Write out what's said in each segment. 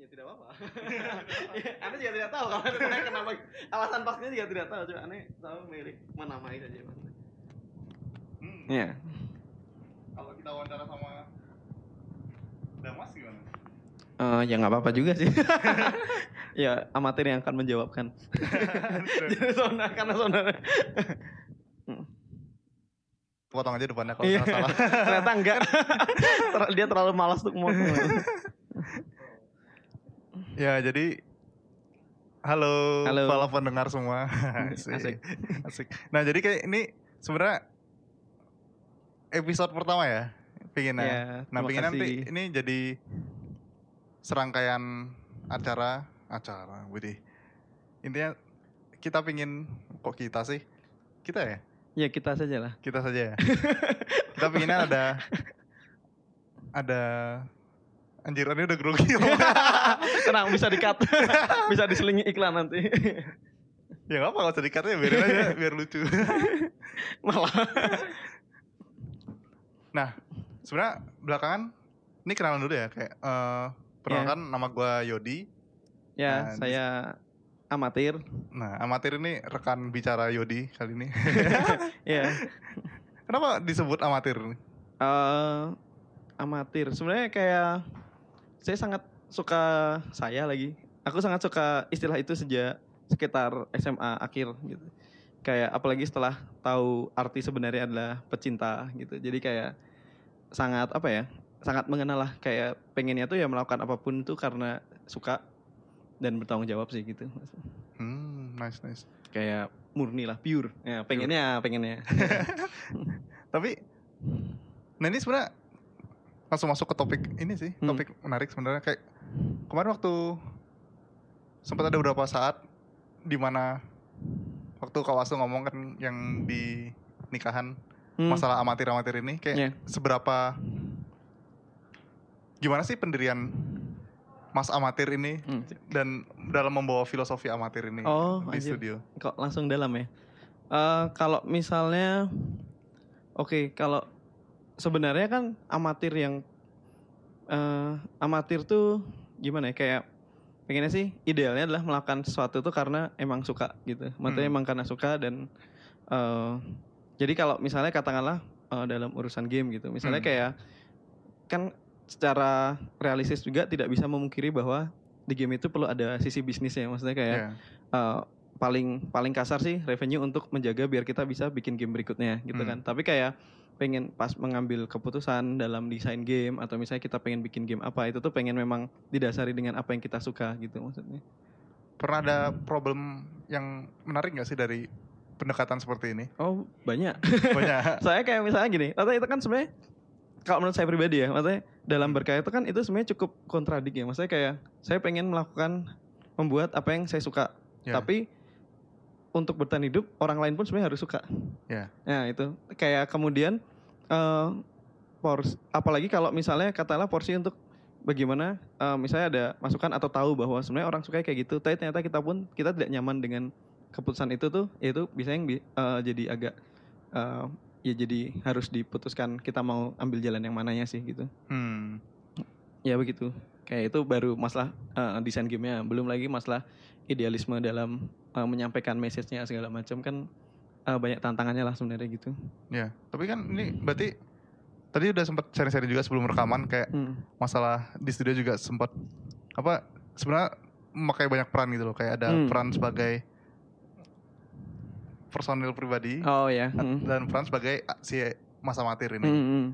Ya tidak apa-apa. anda juga tidak tahu kalau saya kenapa alasan pastinya juga tidak tahu. Cuma aneh tahu milih menamai saja. Hmm. Iya. Kalau kita wawancara sama Damas gimana? Eh, ya nggak apa-apa juga sih. ya amatir yang akan menjawabkan. Jadi saudara karena saudara. Potong aja depannya kalau Iya. salah. Ternyata enggak. Dia terlalu malas untuk ngomong. Ya jadi halo, Halo. para pendengar semua. Asik. Asik. Asik. Nah jadi kayak ini sebenarnya episode pertama ya, pinginnya. Ya, nah pingin nanti ini jadi serangkaian acara acara, Widih. Intinya kita pingin kok kita sih, kita ya, Ya kita saja lah. kita saja ya. kita pinginnya ada ada anjir ini udah grogi. Tenang bisa di-cut. bisa diselingi iklan nanti. ya nggak apa kalau ya biarin aja biar lucu. Malah. Nah, sebenarnya belakangan ini kenalan dulu ya kayak eh perkenalkan nama gua Yodi. Ya, Nah, saya amatir. Nah, amatir ini rekan bicara Yodi kali ini. Ya. Kenapa disebut amatir? eh amatir. Sebenarnya kayak saya sangat suka saya lagi. Aku sangat suka istilah itu sejak sekitar SMA akhir gitu. Kayak apalagi setelah tahu arti sebenarnya adalah pecinta gitu. Jadi kayak sangat apa ya? Sangat mengenal lah kayak pengennya tuh ya melakukan apa pun itu karena suka dan bertanggung jawab sih gitu. Hmm, nice nice. Kayak murni lah, pure. Ya, pengennya, pengennya. Tapi nah ini sebenarnya langsung masuk ke topik ini sih, Hmm. topik menarik sebenarnya kayak kemarin waktu sempat ada beberapa saat di mana waktu Kak Wasu ngomong kan yang di nikahan Hmm. masalah amatir-amatir ini kayak Iya. seberapa gimana sih pendirian Mas amatir ini Hmm. dan dalam membawa filosofi amatir ini Oh, di anjir. studio. kok langsung dalam ya Eh kalau misalnya oke kalau sebenarnya kan amatir yang eh amatir tuh gimana ya kayak pengennya sih idealnya adalah melakukan sesuatu tuh karena emang suka gitu maksudnya Hmm. emang karena suka dan eh jadi kalau misalnya katakanlah eh, dalam urusan game gitu misalnya Hmm. kayak kan secara realistis juga tidak bisa memungkiri bahwa di game itu perlu ada sisi bisnisnya maksudnya kayak Iya. uh, paling paling kasar sih revenue untuk menjaga biar kita bisa bikin game berikutnya gitu Hmm. kan. Tapi kayak pengen pas mengambil keputusan dalam desain game atau misalnya kita pengen bikin game apa itu tuh pengen memang didasari dengan apa yang kita suka gitu maksudnya. Pernah ada problem yang menarik nggak sih dari pendekatan seperti ini? Oh banyak. Banyak. saya kayak misalnya gini, maksudnya itu kan sebenarnya kalau menurut saya pribadi ya, maksudnya dalam Hmm. berkarya itu kan itu sebenarnya cukup kontradik ya. Maksudnya kayak saya pengen melakukan membuat apa yang saya suka, Ya. tapi untuk bertahan hidup orang lain pun sebenarnya harus suka. Ya. Nah itu kayak kemudian eh porsi, apalagi kalau misalnya katakanlah porsi untuk bagaimana eh, misalnya ada masukan atau tahu bahwa sebenarnya orang suka kayak gitu, tapi ternyata kita pun kita tidak nyaman dengan keputusan itu tuh, itu bisa yang bi- eh, jadi agak eh, ya jadi harus diputuskan kita mau ambil jalan yang mananya sih gitu. Hmm. Ya begitu. Kayak itu baru masalah eh, desain gamenya, belum lagi masalah idealisme dalam eh, menyampaikan message-nya segala macam kan eh, banyak tantangannya lah sebenarnya gitu. Ya. Tapi kan ini berarti tadi udah sempat sharing-sharing juga sebelum rekaman kayak Hmm. masalah di studio juga sempat apa sebenarnya memakai banyak peran gitu loh kayak ada Hmm. peran sebagai personil pribadi Oh ya. Hmm. dan peran sebagai ah, si Mas Amatir ini. Hmm, hmm.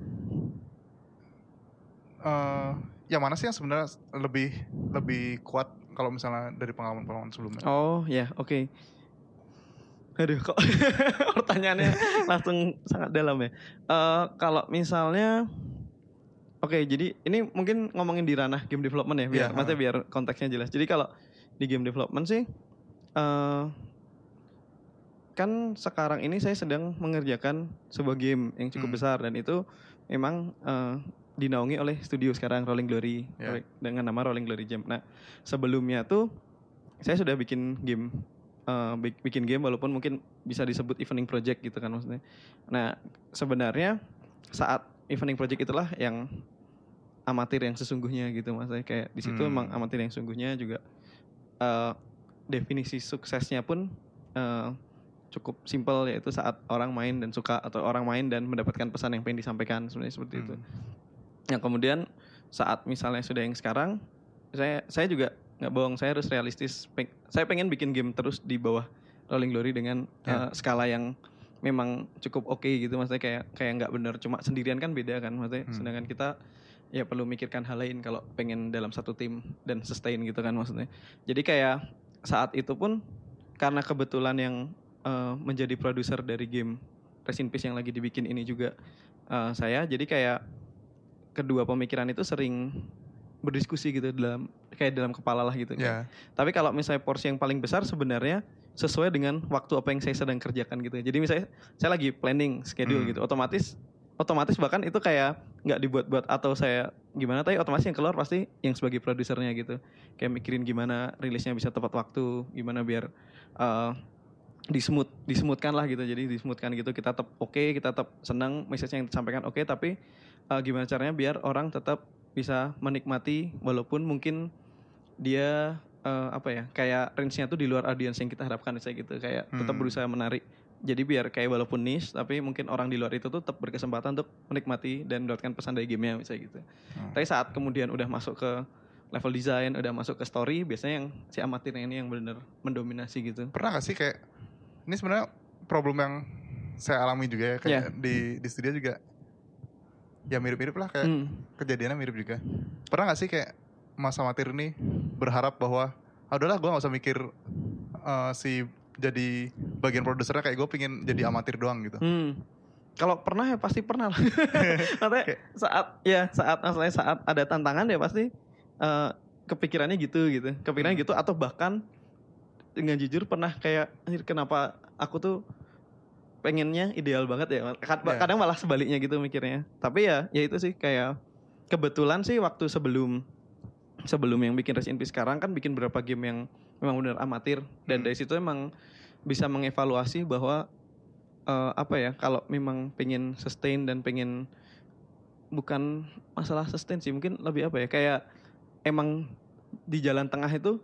Yang mana sih yang sebenarnya lebih lebih kuat kalau misalnya dari pengalaman-pengalaman sebelumnya? Oh ya, oke. Aduh kok pertanyaannya langsung sangat dalam ya. Eh kalau misalnya Oke, jadi ini mungkin ngomongin di ranah game development ya, biar Iya, maksudnya biar konteksnya jelas. Jadi kalau di game development sih, eh kan sekarang ini saya sedang mengerjakan sebuah game yang cukup Hmm. besar dan itu memang eh, dinaungi oleh studio sekarang Rolling Glory. Rolling- dengan nama Rolling Glory Jam. Nah sebelumnya tuh saya sudah bikin game, bik- bikin game walaupun mungkin bisa disebut evening project gitu kan maksudnya. Nah sebenarnya saat evening project itulah yang amatir yang sesungguhnya gitu maksudnya kayak di situ Hmm. emang amatir yang sesungguhnya juga eh, definisi suksesnya pun eh, cukup simpel yaitu saat orang main dan suka atau orang main dan mendapatkan pesan yang pengen disampaikan sebenarnya seperti itu. Yang kemudian saat misalnya sudah yang sekarang, saya saya juga nggak bohong, saya harus realistis. Peng- saya pengen bikin game terus di bawah Rolling Glory dengan Ya. eh, skala yang memang cukup oke gitu, maksudnya kayak kayak nggak bener cuma sendirian kan beda kan, maksudnya. Hmm. Sedangkan kita ya perlu mikirkan hal lain kalau pengen dalam satu tim dan sustain gitu kan maksudnya. Jadi kayak saat itu pun karena kebetulan yang eh, menjadi produser dari game Rest in Peace yang lagi dibikin ini juga eh, saya, jadi kayak kedua pemikiran itu sering berdiskusi gitu dalam kayak dalam kepala lah gitu. Ya. Tapi kalau misalnya porsi yang paling besar sebenarnya sesuai dengan waktu apa yang saya sedang kerjakan gitu. Jadi misalnya saya lagi planning schedule Hmm. gitu, otomatis otomatis bahkan itu kayak nggak dibuat-buat atau saya gimana tapi otomatis yang keluar pasti yang sebagai produsernya gitu. Kayak mikirin gimana rilisnya bisa tepat waktu, gimana biar uh, dismooth dismoothkan lah gitu. Jadi dismoothkan gitu kita tetap oke, kita tetap senang message yang disampaikan oke tapi uh, gimana caranya biar orang tetap bisa menikmati walaupun mungkin dia eh, apa ya kayak range-nya tuh di luar audiens yang kita harapkan misalnya gitu kayak tetap Hmm. berusaha menarik jadi biar kayak walaupun niche tapi mungkin orang di luar itu tuh tetap berkesempatan untuk menikmati dan mendapatkan pesan dari gamenya misalnya gitu Hmm. tapi saat kemudian udah masuk ke level design udah masuk ke story biasanya yang si amatirnya ini yang benar mendominasi gitu Pernah gak sih kayak ini sebenarnya problem yang saya alami juga ya kayak Iya. di di studio juga ya mirip-mirip lah kayak Hmm. kejadiannya mirip juga. Pernah gak sih kayak Mas Amatir ini berharap bahwa ah, udahlah gue gak usah mikir eh, si jadi bagian produsernya kayak gue pengen jadi amatir doang gitu. Hmm. Kalau pernah ya pasti pernah lah. Maksudnya saat ya saat maksudnya saat ada tantangan ya pasti eh, kepikirannya gitu gitu. Kepikirannya Hmm. gitu atau bahkan dengan jujur pernah kayak "Anjir, kenapa aku tuh pengennya ideal banget ya. Kad- Ya. Kadang malah sebaliknya gitu mikirnya. Tapi ya ya itu sih kayak kebetulan sih waktu sebelum sebelum yang bikin Resident Evil sekarang kan bikin beberapa game yang memang benar amatir dan Hmm. dari situ emang bisa mengevaluasi bahwa eh, apa ya kalau memang pengen sustain dan pengen bukan masalah sustain sih mungkin lebih apa ya kayak emang di jalan tengah itu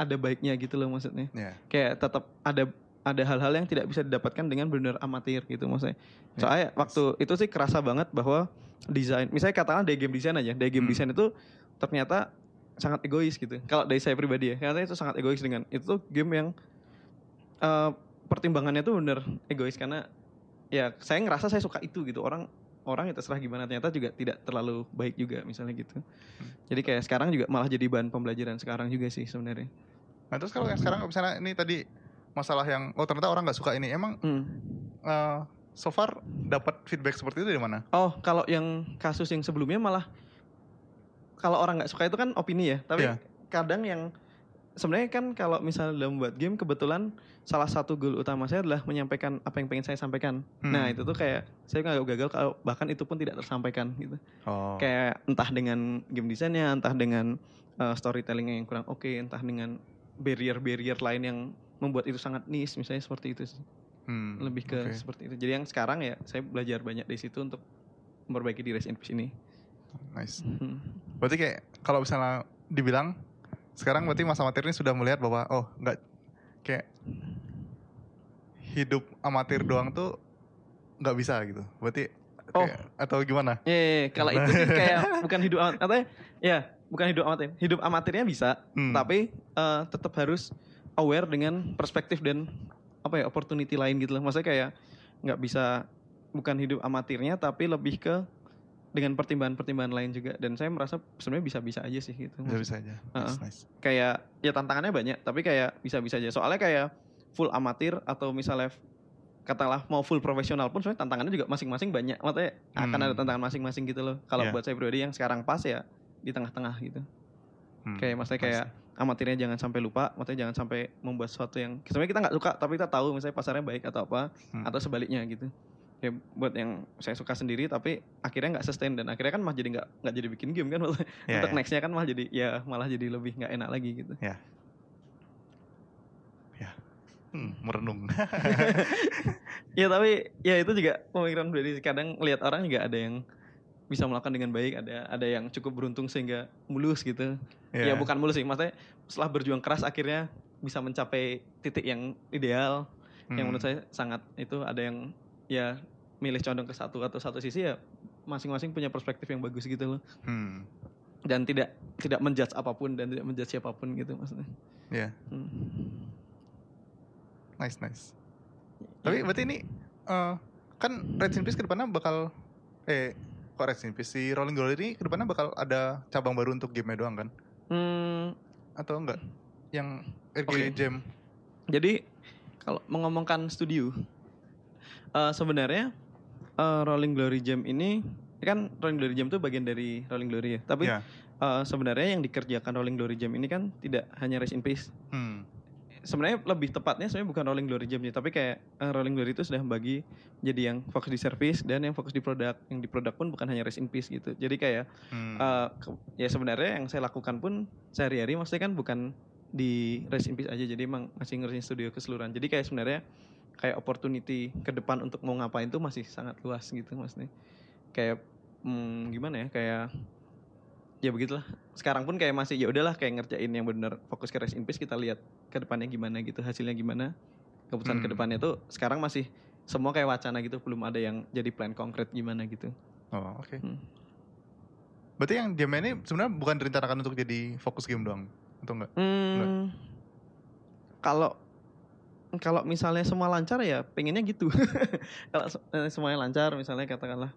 ada baiknya gitu loh maksudnya. Ya. kayak tetap ada ada hal-hal yang tidak bisa didapatkan dengan benar amatir gitu maksudnya. Ya. soalnya waktu itu sih kerasa banget bahwa desain misalnya katakan dari game design aja dari game Hmm. design itu ternyata sangat egois gitu. Kalau dari saya pribadi ya ternyata itu sangat egois dengan itu tuh game yang eh, pertimbangannya tuh bener egois karena ya saya ngerasa saya suka itu gitu. Orang orang ya terserah gimana ternyata juga tidak terlalu baik juga misalnya gitu. Jadi kayak sekarang juga malah jadi bahan pembelajaran sekarang juga sih sebenarnya Nah terus kalau yang sekarang misalnya ini tadi masalah yang oh ternyata orang nggak suka ini emang Hmm. eh, so far dapat feedback seperti itu dari mana? Oh, kalau yang kasus yang sebelumnya malah kalau orang nggak suka itu kan opini ya. Tapi Iya. kadang yang sebenarnya kan kalau misalnya dalam buat game kebetulan salah satu goal utama saya adalah menyampaikan apa yang pengen saya sampaikan. Hmm. Nah, itu tuh kayak saya nggak gagal kalau bahkan itu pun tidak tersampaikan gitu. Oh. Kayak entah dengan game desainnya, entah dengan uh, storytellingnya yang kurang oke, entah dengan barrier-barrier lain yang membuat itu sangat niche misalnya seperti itu sih. Hmm, Lebih ke oke. seperti itu. Jadi yang sekarang ya saya belajar banyak dari situ untuk memperbaiki di Rest in Peace ini. nice. Hmm. Berarti kayak kalau misalnya dibilang sekarang berarti Mas Amatir ini sudah melihat bahwa oh nggak kayak hidup amatir doang tuh nggak bisa gitu. Berarti Oh. atau gimana? Iya, iya, iya. kalau itu sih kayak bukan hidup amatir, atau ya bukan hidup amatir. Hidup amatirnya bisa, Hmm. tapi eh, tetap harus aware dengan perspektif dan apa ya opportunity lain gitu loh. Maksudnya kayak nggak bisa bukan hidup amatirnya, tapi lebih ke dengan pertimbangan-pertimbangan lain juga. Dan saya merasa sebenarnya bisa-bisa aja sih gitu. Bisa bisa aja. Nice, Heeh. nice. Kayak ya tantangannya banyak, tapi kayak bisa-bisa aja. Soalnya kayak full amatir atau misalnya katakanlah mau full profesional pun sebenarnya tantangannya juga masing-masing banyak. Maksudnya akan Hmm. ada tantangan masing-masing gitu loh. Kalau Iya. buat saya pribadi yang sekarang pas ya di tengah-tengah gitu. Hmm, Kayak maksudnya kayak amatirnya jangan sampai lupa, maksudnya jangan sampai membuat sesuatu yang sebenarnya kita nggak suka tapi kita tahu misalnya pasarnya baik atau apa Hmm. atau sebaliknya gitu. Ya buat yang saya suka sendiri tapi akhirnya nggak sustain dan akhirnya kan malah jadi nggak nggak jadi bikin game kan maksudnya Iya, untuk iya. nextnya kan malah jadi ya malah jadi lebih nggak enak lagi gitu. Hmm, merenung. Ya tapi ya itu juga pemikiran sih. kadang lihat orang juga ada yang bisa melakukan dengan baik ada ada yang cukup beruntung sehingga mulus gitu ya Iya. bukan mulus sih maksudnya setelah berjuang keras akhirnya bisa mencapai titik yang ideal yang Hmm. menurut saya sangat itu ada yang ya milih condong ke satu atau satu sisi ya masing-masing punya perspektif yang bagus gitu loh Hmm. dan tidak tidak menjudge apa pun dan tidak menjudge siapa pun gitu maksudnya Iya. Hmm. Nice, nice. Tapi berarti ini eh, kan Red Peace ke depannya bakal eh kok Red in Peace si Rolling Glory ini ke depannya bakal ada cabang baru untuk game doang kan? Hmm, Atau enggak? Yang RG Oke. Jam. Jadi kalau mengomongkan studio, eh, sebenarnya eh, Rolling Glory Jam ini kan Rolling Glory Jam itu bagian dari Rolling Glory ya. Tapi Ya. eh, sebenarnya yang dikerjakan Rolling Glory Jam ini kan tidak hanya Rest in Peace. Hmm. Sebenarnya lebih tepatnya sebenarnya bukan Rolling Glory Jam tapi kayak eh, Rolling Glory itu sudah membagi jadi yang fokus di service dan yang fokus di produk. Yang di produk pun bukan hanya Rest in Peace gitu. Jadi kayak Hmm. ke- ya sebenarnya yang saya lakukan pun sehari-hari maksudnya kan bukan di Rest in Peace aja jadi emang masih ngurusin studio keseluruhan jadi kayak sebenarnya kayak opportunity ke depan untuk mau ngapain tuh masih sangat luas gitu maksudnya kayak hmm, gimana ya kayak ya begitulah sekarang pun kayak masih ya udahlah kayak ngerjain yang benar fokus ke Rest in Peace kita lihat ke depannya gimana gitu hasilnya gimana keputusan Hmm. ke depannya tuh sekarang masih semua kayak wacana gitu belum ada yang jadi plan konkret gimana gitu Oh, oke. Hmm. Berarti yang jam ini sebenarnya bukan direncanakan untuk jadi fokus game doang, atau enggak? Hmm, kalau kalau misalnya semua lancar ya pengennya gitu. kalau eh, semuanya lancar misalnya katakanlah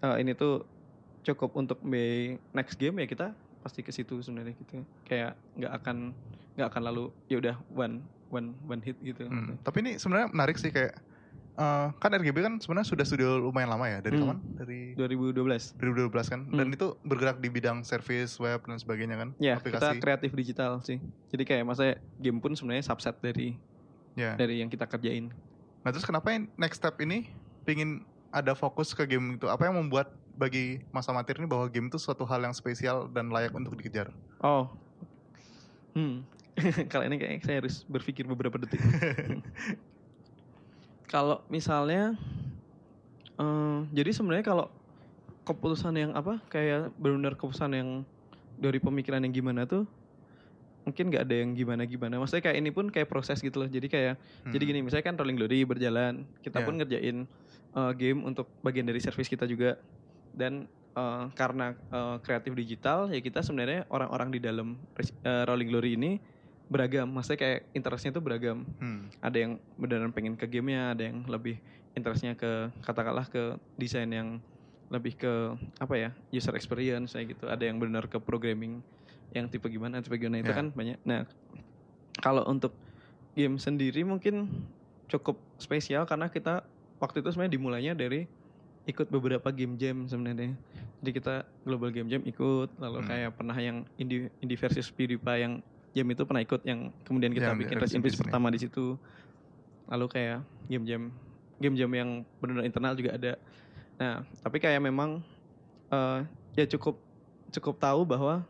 eh, ini tuh cukup untuk be next game ya kita pasti ke situ sebenarnya gitu. Kayak nggak akan nggak akan lalu ya udah one one one hit gitu. Hmm. Tapi ini sebenarnya menarik sih kayak eh, kan RGB kan sebenarnya sudah studio lumayan lama ya dari Hmm. kapan? Dari 2012. 2012 kan. Dan Hmm. itu bergerak di bidang service web dan sebagainya kan? Ya, kita aplikasi. kreatif digital sih. Jadi kayak masa game pun sebenarnya subset dari Ya. dari yang kita kerjain. Nah terus kenapa next step ini pingin ada fokus ke game itu? Apa yang membuat bagi masa matir ini bahwa game itu suatu hal yang spesial dan layak untuk dikejar? Oh. Hmm. Kalau ini kayak saya harus berpikir beberapa detik. kalau misalnya eh, jadi sebenarnya kalau keputusan yang apa kayak benar-benar keputusan yang dari pemikiran yang gimana tuh mungkin nggak ada yang gimana gimana maksudnya kayak ini pun kayak proses gitu loh jadi kayak jadi Hmm. gini misalnya kan Rolling Glory berjalan kita Ya. pun ngerjain uh, game untuk bagian dari service kita juga dan uh, karena uh, kreatif digital ya kita sebenarnya orang-orang di dalam uh, Rolling Glory ini beragam maksudnya kayak interestnya tuh beragam Hmm. ada yang beneran pengen ke gamenya ada yang lebih interestnya ke katakanlah ke desain yang lebih ke apa ya user experience kayak gitu ada yang benar ke programming yang tipe gimana tipe gimana itu Ya. kan banyak nah kalau untuk game sendiri mungkin cukup spesial karena kita waktu itu sebenarnya dimulainya dari ikut beberapa game jam sebenarnya. Jadi kita global game jam ikut lalu Hmm. kayak pernah yang indie indie versus PewDiePie yang jam itu pernah ikut yang kemudian kita Yang bikin Rest in Peace pertama di situ. Lalu kayak game jam game jam yang benar internal juga ada. Nah tapi kayak memang eh, ya cukup cukup tahu bahwa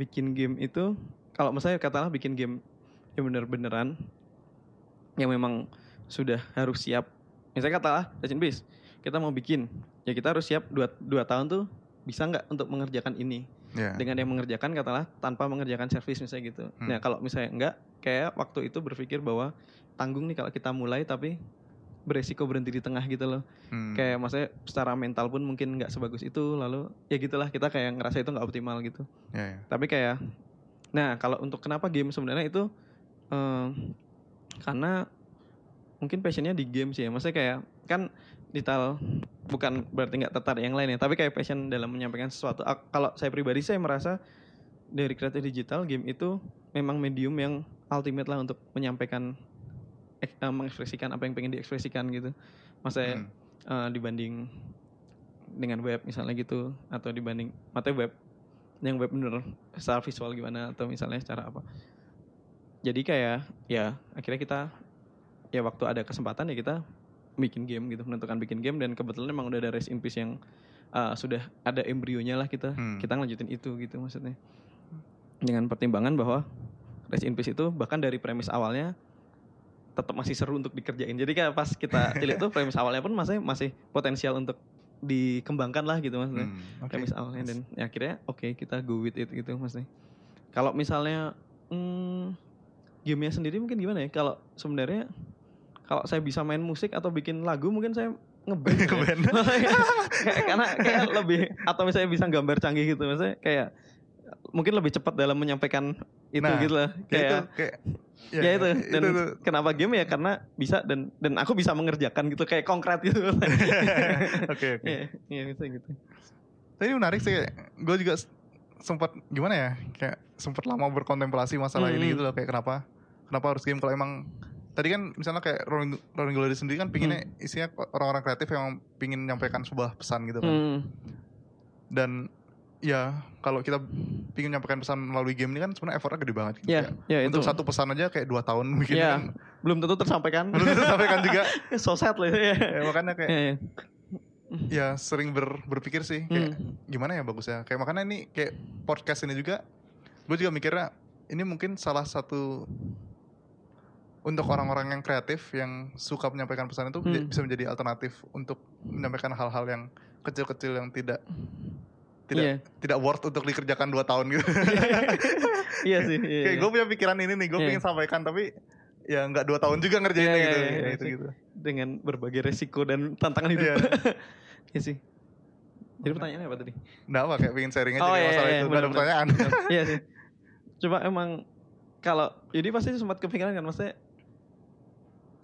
bikin game itu kalau misalnya katakanlah bikin game yang bener-beneran yang memang sudah harus siap. Misalnya katakanlah Rest in Peace kita mau bikin ya kita harus siap dua, dua tahun tuh bisa nggak untuk mengerjakan ini Ya. dengan yang mengerjakan katakanlah tanpa mengerjakan servis misalnya gitu. Hmm. Nah kalau misalnya enggak, kayak waktu itu berpikir bahwa tanggung nih kalau kita mulai tapi beresiko berhenti di tengah gitu loh. Hmm. Kayak maksudnya secara mental pun mungkin nggak sebagus itu. Lalu ya gitulah kita kayak ngerasa itu nggak optimal gitu. Ya, ya. Tapi kayak, nah kalau untuk kenapa game sebenarnya itu eh, karena mungkin passionnya di game sih ya. Maksudnya kayak kan digital bukan berarti nggak tertarik yang lain ya. Tapi kayak passion dalam menyampaikan sesuatu. Kalau saya pribadi saya merasa dari kreatif digital game itu memang medium yang ultimate lah untuk menyampaikan ek- eh, mengekspresikan apa yang pengen diekspresikan gitu. Maksudnya Hmm. eh, dibanding dengan web misalnya gitu atau dibanding matanya web yang web bener secara visual gimana atau misalnya secara apa jadi kayak ya akhirnya kita ya waktu ada kesempatan ya kita bikin game gitu menentukan bikin game dan kebetulan emang udah ada Rest in Peace yang uh, sudah ada embrionya lah kita. Hmm. kita ngelanjutin itu gitu maksudnya. Dengan pertimbangan bahwa Rest in Peace itu bahkan dari premis awalnya tetap masih seru untuk dikerjain. Jadi kayak pas kita tilik tuh premis awalnya pun masih masih potensial untuk dikembangkan lah gitu maksudnya. Hmm, oke. kayak misalnya dan ya akhirnya oke kita go with it gitu maksudnya. Kalau misalnya hmm, gamenya sendiri mungkin gimana ya? Kalau sebenarnya kalau saya bisa main musik atau bikin lagu mungkin saya ngeband ya. Ngeband. Kayak- karena kayak lebih atau misalnya bisa gambar canggih gitu maksudnya kayak mungkin lebih cepat dalam menyampaikan itu Nah, gitu lah Ya itu kayak kayak ya, itu dan itu, itu. kenapa game ya karena bisa dan dan aku bisa mengerjakan gitu kayak konkret gitu Oke oke. Iya, iya gitu gitu. Tapi ini menarik sih, gue juga sempat gimana ya, kayak sempat lama berkontemplasi masalah ini Hmm. gitu loh, kayak kenapa, kenapa harus game kalau emang tadi kan misalnya kayak Rolling, Rolling Glory sendiri kan pinginnya isinya orang-orang kreatif yang pingin menyampaikan sebuah pesan gitu kan, Hmm. dan ya kalau kita pingin menyampaikan pesan melalui game ini kan sebenarnya effortnya gede banget. Gitu. Ya, Kayak ya itu. Untuk satu pesan aja kayak dua tahun bikin Ya, kan, belum tentu tersampaikan. belum tentu sampaikan juga. so sad lah ya. Ya, makanya kayak Iya, iya. ya sering ber- berpikir sih kayak Hmm. gimana ya bagusnya kayak makanya ini kayak podcast ini juga gue juga mikirnya ini mungkin salah satu untuk orang-orang yang kreatif yang suka menyampaikan pesan itu Hmm. bisa menjadi alternatif untuk menyampaikan hal-hal yang kecil-kecil yang tidak tidak Iya. tidak worth untuk dikerjakan dua tahun gitu. Iya sih. Iya, kayak iya. gue punya pikiran ini nih, gue Iya. pengen sampaikan tapi ya nggak dua tahun juga ngerjainnya Iya, gitu. iya, Ya, iya, itu sih. gitu. dengan berbagai resiko dan tantangan hidup. Iya. Iya sih. Jadi pertanyaannya apa tadi? Nggak apa kayak pengen sharing aja Oh, iya, masalah iya, itu. Nggak ada pertanyaan. iya sih. Coba emang kalau jadi pasti sempat kepikiran kan maksudnya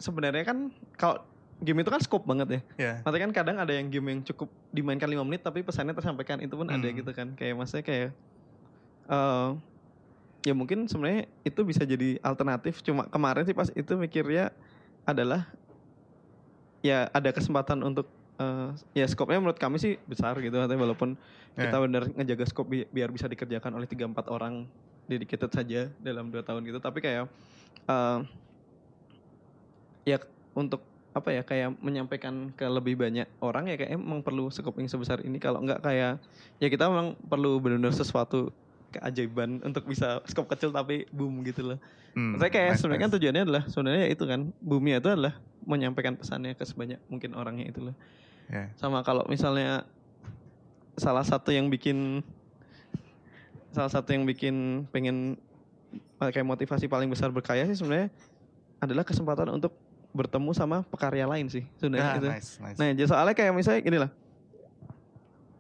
sebenarnya kan kalau game itu kan scope banget ya. ya. Maksudnya kan kadang ada yang game yang cukup dimainkan 5 menit tapi pesannya tersampaikan itu pun ada Hmm. gitu kan. Kayak maksudnya kayak eh ya mungkin sebenarnya itu bisa jadi alternatif. Cuma kemarin sih pas itu mikirnya adalah ya ada kesempatan untuk eh, ya skopnya menurut kami sih besar gitu artinya walaupun Ya. kita benar ngejaga skop bi- biar bisa dikerjakan oleh 3-4 orang dedicated saja dalam dua tahun gitu tapi kayak eh, ya untuk apa ya kayak menyampaikan ke lebih banyak orang ya kayak emang perlu skop yang sebesar ini kalau enggak kayak ya kita memang perlu benar-benar sesuatu keajaiban untuk bisa skop kecil tapi boom gitu loh. Hmm, Saya kayak nice, sebenarnya kan nice. tujuannya adalah sebenarnya ya itu kan boomnya itu adalah menyampaikan pesannya ke sebanyak mungkin orangnya itu loh. Ya. Sama kalau misalnya salah satu yang bikin salah satu yang bikin pengen kayak motivasi paling besar berkarya sih sebenarnya adalah kesempatan untuk bertemu sama pekarya lain sih sebenarnya Ah, gitu. nice, nice. Nah, jadi soalnya kayak misalnya gini lah.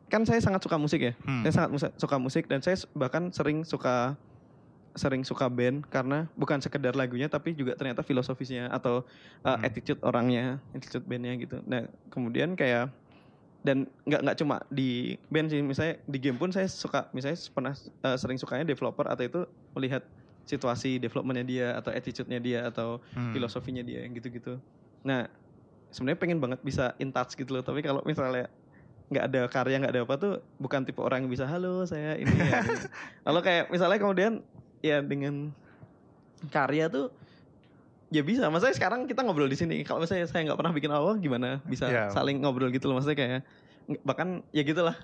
Kan saya sangat suka musik ya. Hmm. Saya sangat musa- suka musik dan saya bahkan sering suka sering suka band karena bukan sekedar lagunya tapi juga ternyata filosofisnya atau uh, Hmm. attitude orangnya, attitude bandnya gitu. Nah, kemudian kayak dan nggak nggak cuma di band sih, misalnya di game pun saya suka, misalnya pernah uh, sering sukanya developer atau itu melihat situasi developmentnya dia atau attitude-nya dia atau Hmm. filosofinya dia yang gitu-gitu. Nah, sebenarnya pengen banget bisa in touch gitu loh, tapi kalau misalnya nggak ada karya nggak ada apa tuh bukan tipe orang yang bisa halo saya ini ya. ini." Lalu kayak misalnya kemudian ya dengan karya tuh ya bisa. Maksudnya sekarang kita ngobrol di sini. Kalau misalnya saya nggak pernah bikin apa gimana bisa Iya. saling ngobrol gitu loh. Maksudnya kayak bahkan ya gitulah.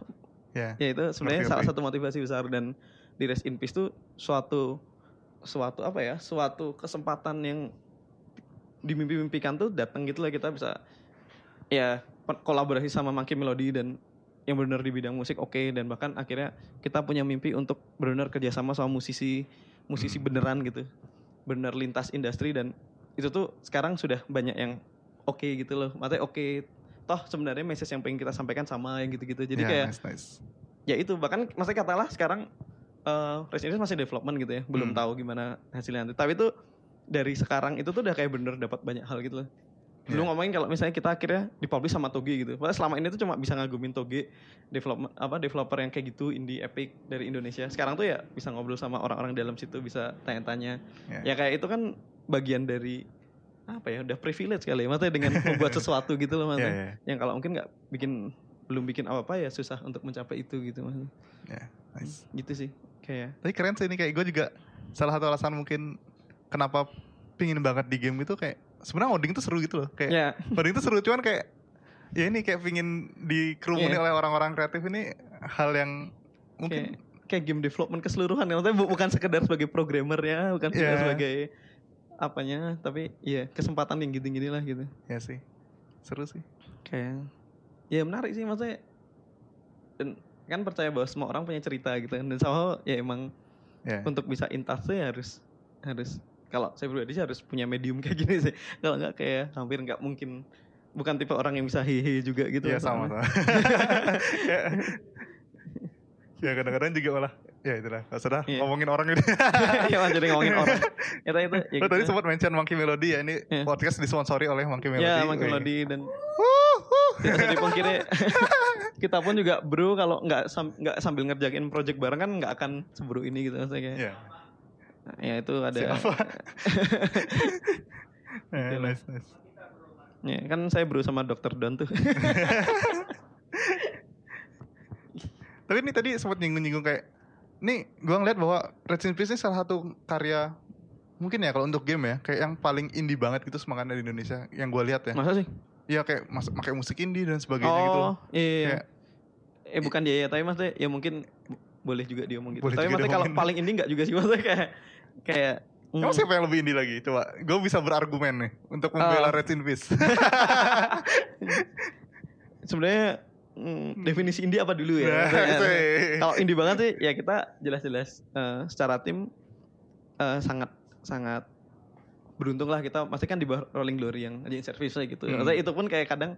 Ya. Ya itu sebenarnya salah satu motivasi besar dan di Rest in Peace tuh suatu suatu apa ya? Suatu kesempatan yang dimimpi-mimpikan tuh datang gitu lah kita bisa ya kolaborasi sama Monkey Melody dan yang benar di bidang musik oke dan bahkan akhirnya kita punya mimpi untuk benar kerjasama sama musisi musisi beneran gitu bener lintas industri dan itu tuh sekarang sudah banyak yang oke gitu loh maksudnya oke toh sebenarnya message yang pengen kita sampaikan sama yang gitu-gitu jadi Ya, kayak nice, nice. ya itu bahkan maksudnya katalah sekarang eh Resident Evil masih development gitu ya. Belum Hmm. tahu gimana hasilnya nanti. Tapi itu dari sekarang itu tuh udah kayak bener dapat banyak hal gitu loh. Dulu Ya. ngomongin kalau misalnya kita akhirnya dipublish sama Toge gitu. Padahal selama ini tuh cuma bisa ngagumin Toge development apa developer yang kayak gitu indie epic dari Indonesia. Sekarang tuh ya bisa ngobrol sama orang-orang dalam situ bisa tanya-tanya. Ya. ya kayak itu kan bagian dari apa ya udah privilege kali ya. Maksudnya dengan membuat sesuatu gitu loh Ya, maksudnya ya, yang kalau mungkin nggak bikin belum bikin apa-apa ya susah untuk mencapai itu gitu maksudnya. Ya, nice. gitu sih kayak Tapi keren sih ini kayak gue juga salah satu alasan mungkin kenapa pingin banget di game itu kayak sebenarnya modding itu seru gitu loh. Kayak ya modding itu seru cuman kayak ya ini kayak pingin dikerumuni Iya. oleh orang-orang kreatif ini hal yang kayak, mungkin kayak game development keseluruhan kan maksudnya bu- bukan sekedar sebagai programmer ya bukan sekedar Iya. sebagai apanya tapi iya kesempatan yang gitu-gini lah gitu ya sih seru sih. kayak ya menarik sih maksudnya dan kan percaya bahwa semua orang punya cerita gitu kan dan somehow ya emang Ya. untuk bisa intas tuh ya harus harus kalau saya pribadi sih harus punya medium kayak gini sih kalau nggak kayak hampir nggak mungkin bukan tipe orang yang bisa hehe juga gitu Iya sama sama. ya, ya kadang-kadang juga malah ya itulah nggak usah dah Iya. ngomongin orang ini. ya jadi ngomongin orang itu itu ya Lo tadi kita- sempat mention Monkey Melody ya ini Iya. podcast disponsori oleh Monkey Melody. ya Monkey. Melody dan tidak usah dipungkiri kita pun juga bro kalau nggak sam- nggak sambil ngerjain project bareng kan nggak akan seburu ini gitu maksudnya kayak Iya. Nah, ya itu ada Siapa? Eh, nice, nice. ya, kan saya bro sama dokter Don tuh Tapi ini tadi sempat nyinggung-nyinggung kayak nih gua ngeliat bahwa Red in Peace ini salah satu karya mungkin ya kalau untuk game ya kayak yang paling indie banget gitu semangatnya di Indonesia yang gua lihat ya. masa sih Iya kayak mas pakai musik indie dan sebagainya gitu. oh iya, iya. Kayak- eh bukan dia ya tapi maksudnya ya mungkin boleh juga dia ngomong gitu Boleh tapi maksudnya kalau paling ini nggak juga sih maksudnya kayak kayak Emang mm, siapa yang lebih indie lagi? Coba, gue bisa berargumen nih untuk membela Ah. Red in Peace. sebenarnya mm, definisi indie apa dulu ya Nah, sih. kalau indie banget sih ya kita jelas-jelas eh, secara tim eh, sangat sangat beruntung lah kita pasti kan di bawah Rolling Glory yang aja service gitu. Hmm. Maksudnya itu pun kayak kadang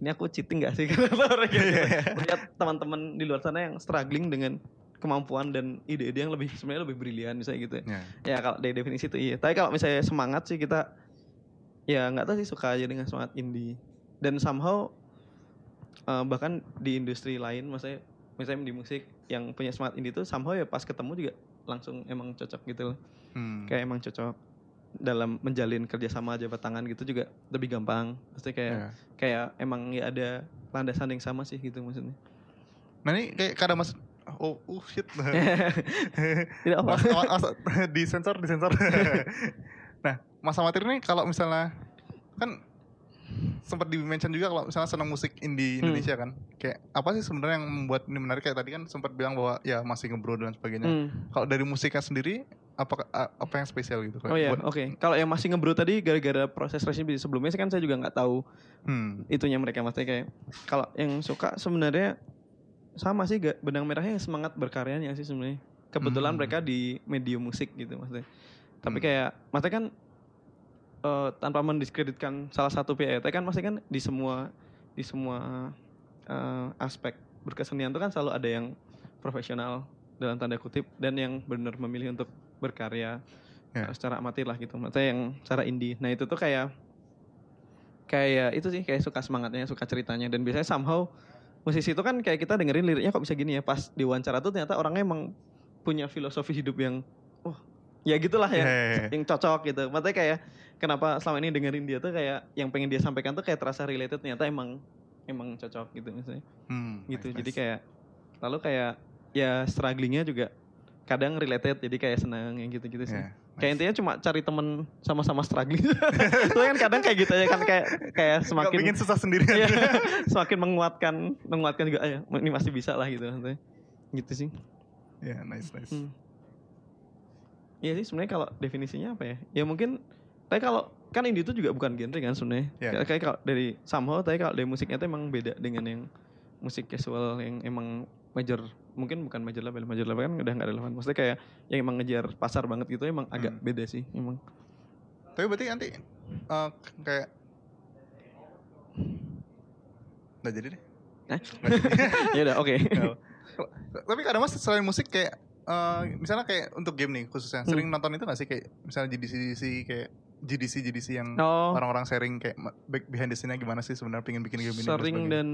ini aku cheating gak sih karena orang gitu. Iya. Lihat teman-teman di luar sana yang struggling dengan kemampuan dan ide-ide yang lebih sebenarnya lebih brilian misalnya gitu. Ya. Ya kalau dari definisi itu iya. Tapi kalau misalnya semangat sih kita ya nggak tahu sih suka aja dengan semangat indie. Dan somehow eh, bahkan di industri lain maksudnya misalnya di musik yang punya semangat indie itu somehow ya pas ketemu juga langsung emang cocok gitu loh. Hmm. Kayak emang cocok dalam menjalin kerjasama jabat tangan gitu juga lebih gampang. Maksudnya kayak Ya. kayak emang ya ada landasan yang sama sih gitu maksudnya. Nah ini kayak kadang mas, oh, uh, shit. Tidak apa. mas, mas, mas- disensor, disensor. nah, Mas Amatir ini kalau misalnya kan sempat di mention juga kalau misalnya senang musik indie Hmm. Indonesia kan, kayak apa sih sebenarnya yang membuat ini menarik? Kayak tadi kan sempat bilang bahwa ya masih ngebro dan sebagainya. Hmm. Kalau dari musiknya sendiri, apa apa yang spesial gitu? Oh iya, oke. Kalau yang masih ngebro tadi gara-gara proses resipi sebelumnya sih kan saya juga nggak tahu Hmm. itunya mereka maksudnya kayak kalau yang suka sebenarnya sama sih gak benang merahnya semangat berkaryanya sih sebenarnya. Kebetulan Hmm. mereka di medium musik gitu maksudnya. Tapi Hmm. kayak maksudnya kan eh, tanpa mendiskreditkan salah satu PIT kan pasti kan di semua di semua eh, aspek berkesenian itu kan selalu ada yang profesional dalam tanda kutip dan yang benar memilih untuk berkarya Ya. eh, secara amatir lah gitu. Maksudnya yang secara indie. Nah, itu tuh kayak kayak itu sih kayak suka semangatnya, suka ceritanya dan biasanya somehow musisi itu kan kayak kita dengerin liriknya kok bisa gini ya pas diwawancara tuh ternyata orangnya emang punya filosofi hidup yang wah ya gitulah ya Ya, ya, ya. yang cocok gitu. Maksudnya kayak kenapa selama ini dengerin dia tuh kayak yang pengen dia sampaikan tuh kayak terasa related ternyata emang emang cocok gitu misalnya. Hmm, Gitu. nice, Jadi nice. kayak lalu kayak ya strugglingnya juga kadang related jadi kayak seneng yang gitu-gitu sih. Ya, Kayak nice. intinya cuma cari temen sama-sama struggling. Soalnya kan kadang kayak gitu ya kan kayak kayak semakin bikin susah sendirian. Iya, semakin menguatkan menguatkan juga ya ini masih bisa lah gitu maksudnya. Gitu sih. ya, nice, nice. Hmm. Iya sih sebenarnya kalau definisinya apa ya? Ya mungkin tapi kalau kan indie itu juga bukan genre kan sebenarnya. Ya. Kayak- Kayak kalau dari somehow tapi kalau dari musiknya itu emang beda dengan yang musik casual yang emang major mungkin bukan major label major label kan udah nggak relevan maksudnya kayak yang emang ngejar pasar banget gitu emang agak Hmm. beda sih emang Tapi berarti nanti eh, kayak Nggak jadi deh. Jadi. ya udah oke. Tapi kadang mas selain musik kayak eh, misalnya kayak untuk game nih khususnya Hmm. sering nonton itu gak sih kayak misalnya GDC GDC kayak GDC GDC yang oh orang-orang sharing kayak behind the scene-nya gimana sih sebenarnya pengen bikin game ini sering dan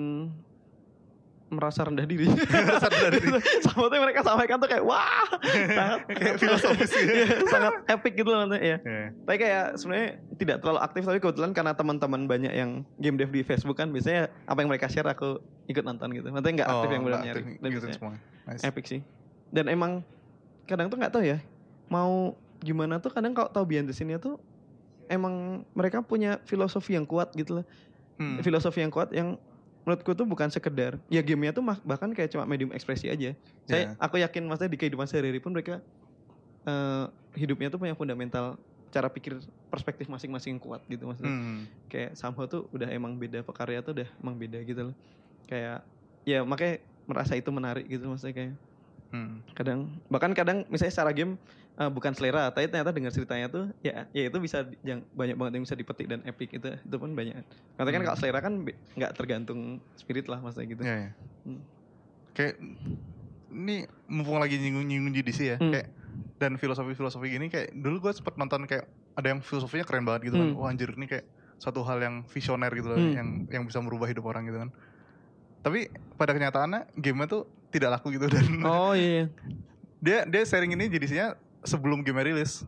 merasa rendah diri Merasa rendah diri. sama tuh mereka sampaikan tuh kayak wah sangat Kayak filosofis gitu. Sangat epic gitu loh maksudnya ya Ya. Tapi kayak sebenarnya tidak terlalu aktif tapi kebetulan karena teman-teman banyak yang game dev di Facebook kan biasanya apa yang mereka share aku ikut nonton gitu. Maksudnya nggak aktif Oh, yang benar nyari. Dan biasanya semua. Nice. epic sih. Dan emang kadang tuh nggak tahu ya mau gimana tuh kadang kalau tahu behind the scene-nya tuh emang mereka punya filosofi yang kuat gitu loh. Hmm. Filosofi yang kuat yang menurutku tuh bukan sekedar ya gamenya tuh bahkan kayak cuma medium ekspresi aja. Yeah. Saya aku yakin maksudnya di kehidupan sehari-hari pun mereka eh, hidupnya tuh punya fundamental cara pikir perspektif masing-masing kuat gitu maksudnya Hmm. kayak somehow tuh udah emang beda pekarya tuh udah emang beda gitu loh kayak ya makanya merasa itu menarik gitu maksudnya kayak Hmm. kadang bahkan kadang misalnya secara game eh, bukan selera tapi ternyata dengar ceritanya tuh ya ya itu bisa yang banyak banget yang bisa dipetik dan epic itu itu pun banyak karena kan Hmm. kalau selera kan nggak tergantung spirit lah maksudnya gitu Iya, iya. Hmm. Kayak ini mumpung lagi nyinggung-nyinggung GDC ya, Hmm. kayak dan filosofi-filosofi gini kayak dulu gue sempet nonton kayak ada yang filosofinya keren banget gitu kan. Hmm. Wah anjir ini kayak suatu hal yang visioner gitu loh Hmm. yang yang bisa merubah hidup orang gitu kan. Tapi pada kenyataannya game tuh tidak laku gitu dan oh iya dia dia sharing ini GDC-nya sebelum game rilis.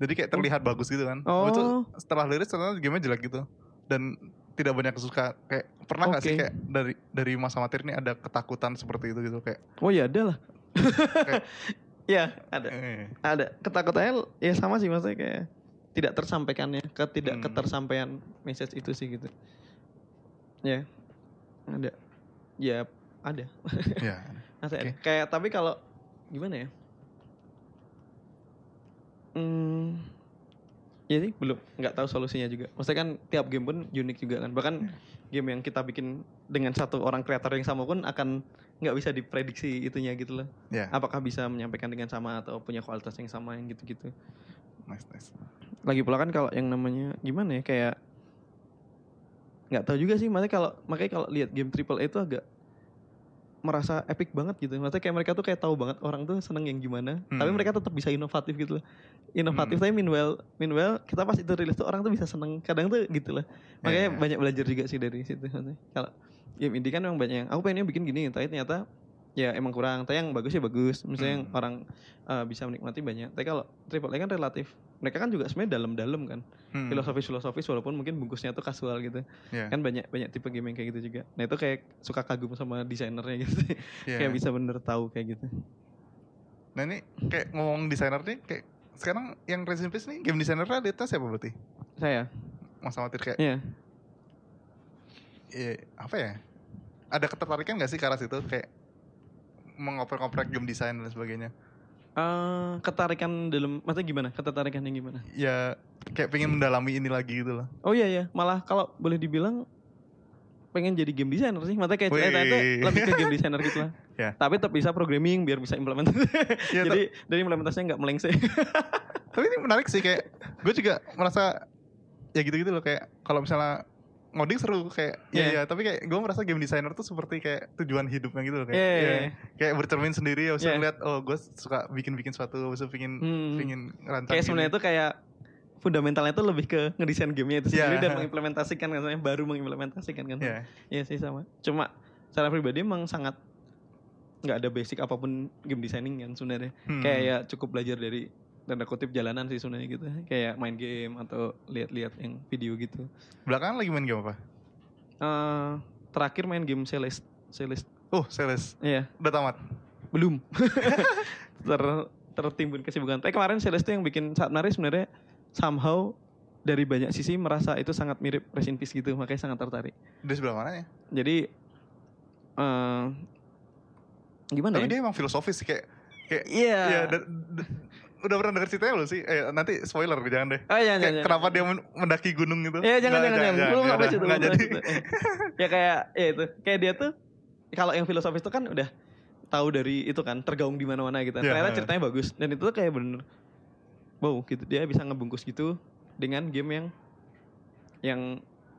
Jadi kayak terlihat bagus gitu kan. Oh. Itu setelah rilis ternyata game jelek gitu. Dan tidak banyak suka kayak pernah nggak sih Oke. kayak dari dari masa materi ini ada ketakutan seperti itu gitu kayak oh ya ada lah ya ada eh, ada ketakutannya ya sama sih maksudnya kayak tidak tersampaikannya ketidak Hmm. ketersampaian message itu sih gitu ya ada ya ada. Ya Masih ada. Oke. kayak tapi kalau gimana ya? Hmm ya sih belum. Nggak tahu solusinya juga. Maksudnya kan tiap game pun unik juga kan. Bahkan game yang kita bikin dengan satu orang kreator yang sama pun akan nggak bisa diprediksi itunya gitu loh. Ya apakah bisa menyampaikan dengan sama atau punya kualitas yang sama yang gitu-gitu. Nice nice. Lagi pula kan kalau yang namanya gimana ya kayak nggak tahu juga sih. Makanya kalau makanya kalau lihat game triple A itu agak merasa epic banget gitu maksudnya kayak mereka tuh kayak tahu banget orang tuh seneng yang gimana tapi Hmm. mereka tetap bisa inovatif gitu loh inovatif Hmm. tapi meanwhile meanwhile kita pas itu rilis tuh orang tuh bisa seneng kadang tuh gitu loh makanya Ya, ya. banyak belajar juga sih dari situ kalau game indie kan memang banyak yang aku pengennya bikin gini tapi ternyata ya emang kurang. Tapi yang bagus ya bagus. Misalnya yang Hmm. orang uh, bisa menikmati banyak. Tapi kalau triple A kan relatif. Mereka kan juga sebenarnya dalam-dalam kan. Hmm. filosofis filosofis walaupun mungkin bungkusnya tuh kasual gitu. Ya. Kan banyak banyak tipe game yang kayak gitu juga. Nah itu kayak suka kagum sama desainernya gitu. Ya. kayak bisa bener tahu kayak gitu. Nah ini kayak ngomong desainer nih kayak sekarang yang Resident Evil nih game desainernya lihatnya siapa berarti? Saya. Masa matir kayak ya ya, apa ya? Ada ketertarikan gak sih ke arah situ? Kayak mengoprek-oprek game design dan sebagainya. Eh, ketarikan dalam maksudnya gimana? Ketertarikan yang gimana? Ya kayak pengen mendalami ini lagi gitu loh. Oh iya ya malah kalau boleh dibilang pengen jadi game designer sih. Maksudnya kayak cerita itu lebih ke game designer gitu lah. Ya. tapi tetap bisa programming biar bisa implementasi Ya, jadi dari implementasinya nggak melengseng Tapi ini menarik sih kayak gue juga merasa ya gitu-gitu loh. Kayak kalau misalnya ngoding seru kayak ya Iya. ya tapi kayak gue merasa game designer tuh seperti kayak tujuan hidupnya gitu loh kayak Iya, iya, ya, iya. kayak bercermin sendiri ya usah Iya. ngeliat oh gue suka bikin-bikin suatu usah pingin Hmm. pingin rancang kayak sebenarnya itu kayak fundamentalnya itu lebih ke ngedesain gamenya itu Iya. sendiri dan mengimplementasikan kan baru mengimplementasikan kan Iya. Iya sih sama cuma secara pribadi emang sangat nggak ada basic apa pun game designing kan sebenarnya Hmm. kayak ya cukup belajar dari tanda kutip jalanan sih sebenarnya gitu. Kayak main game atau lihat-lihat yang video gitu. Belakangan lagi main game apa? Eh terakhir main game Celeste Celeste. Oh Celeste. Iya. Udah tamat? Belum. Ter tertimbun kesibukan. Tapi kemarin Celeste yang bikin saat menarik sebenarnya. Somehow dari banyak sisi merasa itu sangat mirip Resident Peace gitu. Makanya sangat tertarik. Di sebelah mana ya? Jadi eh gimana tapi ya? dia emang filosofis kayak kayak iya. ya da- da- udah pernah denger ceritanya belum sih eh nanti spoiler jangan deh oh iya Kayak jangan kenapa dia men- mendaki gunung gitu Iya jangan jangan jangan. Belum ya sampai udah, situ. nggak belum jadi ya kayak ya itu. Kayak dia tuh kalau yang filosofis itu kan udah tahu dari itu kan tergaung di mana-mana gitu. Iya. Ternyata ceritanya bagus dan itu tuh kayak bener wow gitu dia bisa ngebungkus gitu dengan game yang yang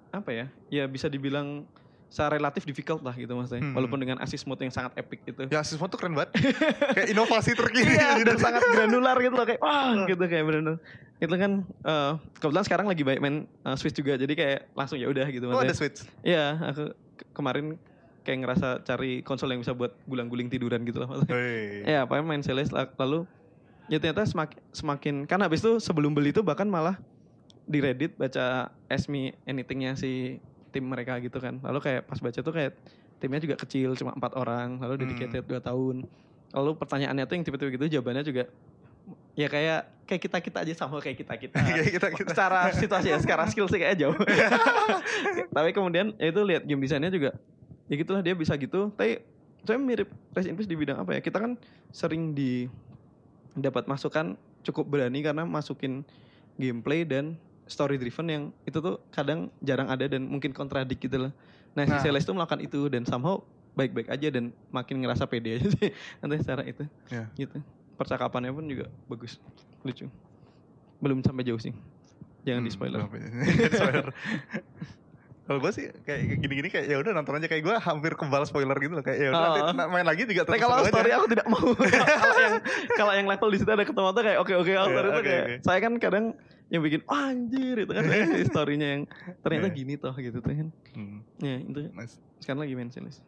apa ya? Ya bisa dibilang secara relatif difficult lah gitu maksudnya. Hmm. Walaupun dengan assist mode yang sangat epic gitu. ya siswa tuh keren banget kayak inovasi terkini Iya, dan sangat granular gitu loh kayak wah gitu kayak bener-bener. Itu kan eh, kebetulan sekarang lagi banyak main eh, Switch juga jadi kayak langsung ya udah gitu oh maksudnya. ada switch Iya, aku ke- kemarin kayak ngerasa cari konsol yang bisa buat gulang-guling tiduran gitu lah. maksudnya. Wih. Ya, apa main Celeste la- lalu ya ternyata semakin semakin kan habis itu sebelum beli itu bahkan malah di Reddit baca Ask Me Anything-nya si tim mereka gitu kan. Lalu kayak pas baca tuh kayak timnya juga kecil cuma empat orang, lalu Hmm. dedicated dua tahun. Lalu pertanyaannya tuh yang tipe-tipe gitu jawabannya juga ya kayak kayak kita kita aja sama kayak kita kita Kayak kita-kita. secara situasi ya secara skill sih kayak jauh tapi kemudian ya itu lihat game desainnya juga ya gitulah dia bisa gitu tapi saya mirip Resident Evil di bidang apa ya kita kan sering di dapat masukan cukup berani karena masukin gameplay dan story driven yang itu tuh kadang jarang ada dan mungkin kontradik gitu loh. Nah, si Nah. Celeste tuh melakukan itu dan somehow baik-baik aja dan makin ngerasa pede aja sih nanti secara itu. Ya. Gitu. Percakapannya pun juga bagus, lucu. Belum sampai jauh sih. Jangan di Hmm, spoiler. belum. spoiler. Kalau gue sih kayak gini-gini kayak ya udah nonton aja kayak gue hampir kebal spoiler gitu loh kayak ya udah Oh. nanti na- main lagi juga Tapi terus kalau seru aja. story aku tidak mau. kalau yang kalau yang level di situ ada ketemu tuh kayak oke oke kalau Iya, story tuh oke, kayak oke. saya kan kadang yang bikin oh, anjir itu kan storynya yang ternyata Iya. gini toh gitu tuh kan. Hmm, Ya itu nice. sekarang lagi main series.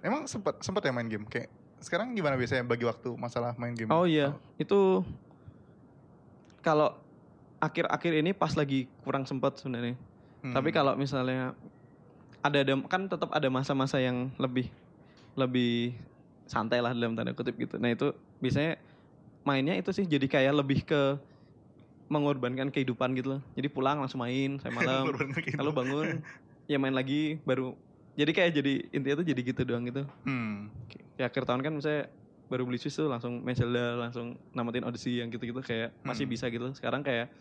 Emang sempat sempat ya main game kayak sekarang gimana biasanya bagi waktu masalah main game? Oh iya, itu kalau akhir-akhir ini pas lagi kurang sempat sebenarnya. Hmm. Tapi kalau misalnya ada ada kan tetap ada masa-masa yang lebih lebih santai lah dalam tanda kutip gitu. Nah itu biasanya mainnya itu sih jadi kayak lebih ke mengorbankan kehidupan gitu loh. Jadi pulang langsung main saya malam. Kalau bangun ya main lagi baru. Jadi kayak jadi intinya tuh jadi gitu doang gitu. Hmm. Ya akhir tahun kan misalnya baru beli Switch tuh langsung main Zelda, langsung namatin Odyssey yang gitu-gitu kayak masih Hmm. bisa gitu. Sekarang kayak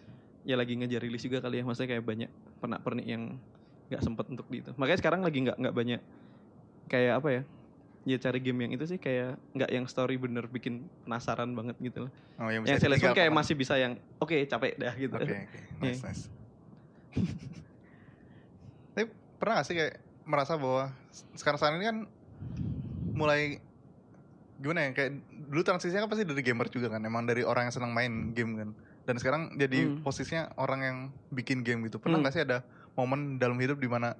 ya lagi ngejar rilis juga kali ya. Maksudnya kayak banyak pernah pernik yang nggak sempet untuk di itu. Makanya sekarang lagi nggak nggak banyak kayak apa ya? Ya cari game yang itu sih kayak nggak yang story bener bikin penasaran banget gitu loh. Oh, yang Yang bisa Celeste pun kayak masih bisa yang oke capek dah gitu. Oke, oke. Nice, Iya. nice. Tapi pernah gak sih kayak merasa bahwa sekarang saat ini kan mulai gimana ya kayak dulu transisinya kan pasti dari gamer juga kan emang dari orang yang senang main game kan dan sekarang jadi Hmm. posisinya orang yang bikin game gitu pernah Hmm. nggak sih ada momen dalam hidup di mana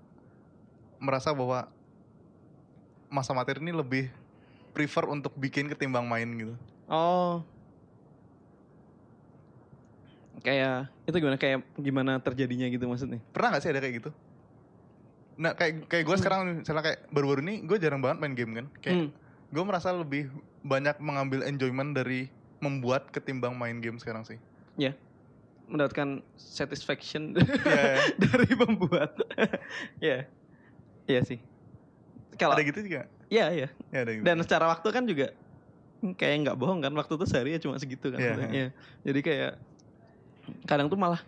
merasa bahwa masa materi ini lebih prefer untuk bikin ketimbang main gitu Oh. Kayak itu gimana kayak gimana terjadinya gitu maksudnya? pernah nggak sih ada kayak gitu nah kayak kayak gue Hmm. sekarang misalnya kayak baru-baru ini gue jarang banget main game kan kayak Hmm. gue merasa lebih banyak mengambil enjoyment dari membuat ketimbang main game sekarang sih mendapatkan satisfaction Iya. dari pembuat. ya. Iya sih. Kalau ada gitu juga Iya, iya. ya ada gitu Dan secara waktu kan juga hmm, kayak nggak bohong kan waktu tuh sehari ya cuma segitu kan. Iya. maksudnya. Iya. Jadi kayak kadang tuh malah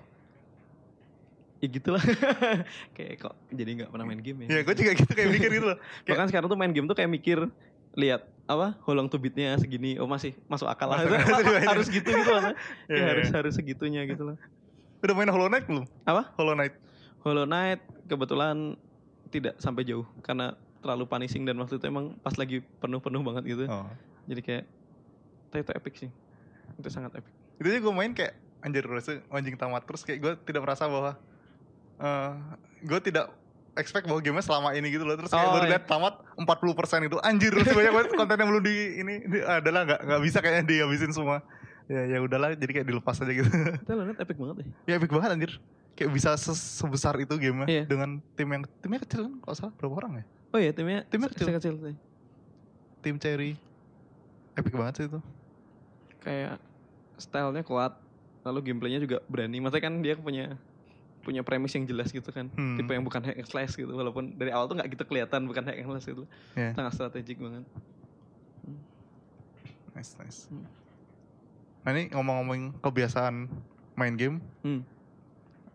ya gitulah kayak kok jadi nggak pernah main game ya ya. gue juga gitu kayak mikir gitu loh kayak- Bahkan sekarang tuh main game tuh kayak mikir lihat apa holong to beatnya segini oh masih masuk akal lah Masuk akal juga, iya. harus gitu gitu lah Iya, ya, harus iya. harus segitunya gitu loh udah main Hollow Knight belum apa Hollow Knight Hollow Knight kebetulan tidak sampai jauh karena terlalu punishing dan waktu itu emang pas lagi penuh-penuh banget gitu. oh. Jadi kayak tapi itu epic sih. Itu sangat epic. itu aja gue main kayak anjir rasanya anjing tamat terus kayak gue tidak merasa bahwa eh gue tidak expect bahwa gamenya selama ini gitu loh terus kayak Oh, baru iya. lihat tamat 40% itu anjir terus banyak banget konten yang belum di ini, ini adalah nggak nggak bisa kayaknya dihabisin semua ya ya udahlah jadi kayak dilepas aja gitu Itu Knight epic banget deh. ya epic banget anjir kayak bisa sebesar itu gamenya Iya. dengan tim yang timnya kecil kan kalau salah berapa orang ya Oh iya timnya Timnya kecil. kecil sih. tim Cherry epic banget sih itu Kayak stylenya kuat. Lalu gameplaynya juga berani. Maksudnya kan dia punya punya premis yang jelas gitu kan. Hmm. Tipe yang bukan hack and slash gitu. Walaupun dari awal tuh nggak gitu kelihatan bukan hack and slash gitu. Iya. Sangat strategik banget. nice nice Hmm. nah ini ngomong-ngomong kebiasaan main game Hmm.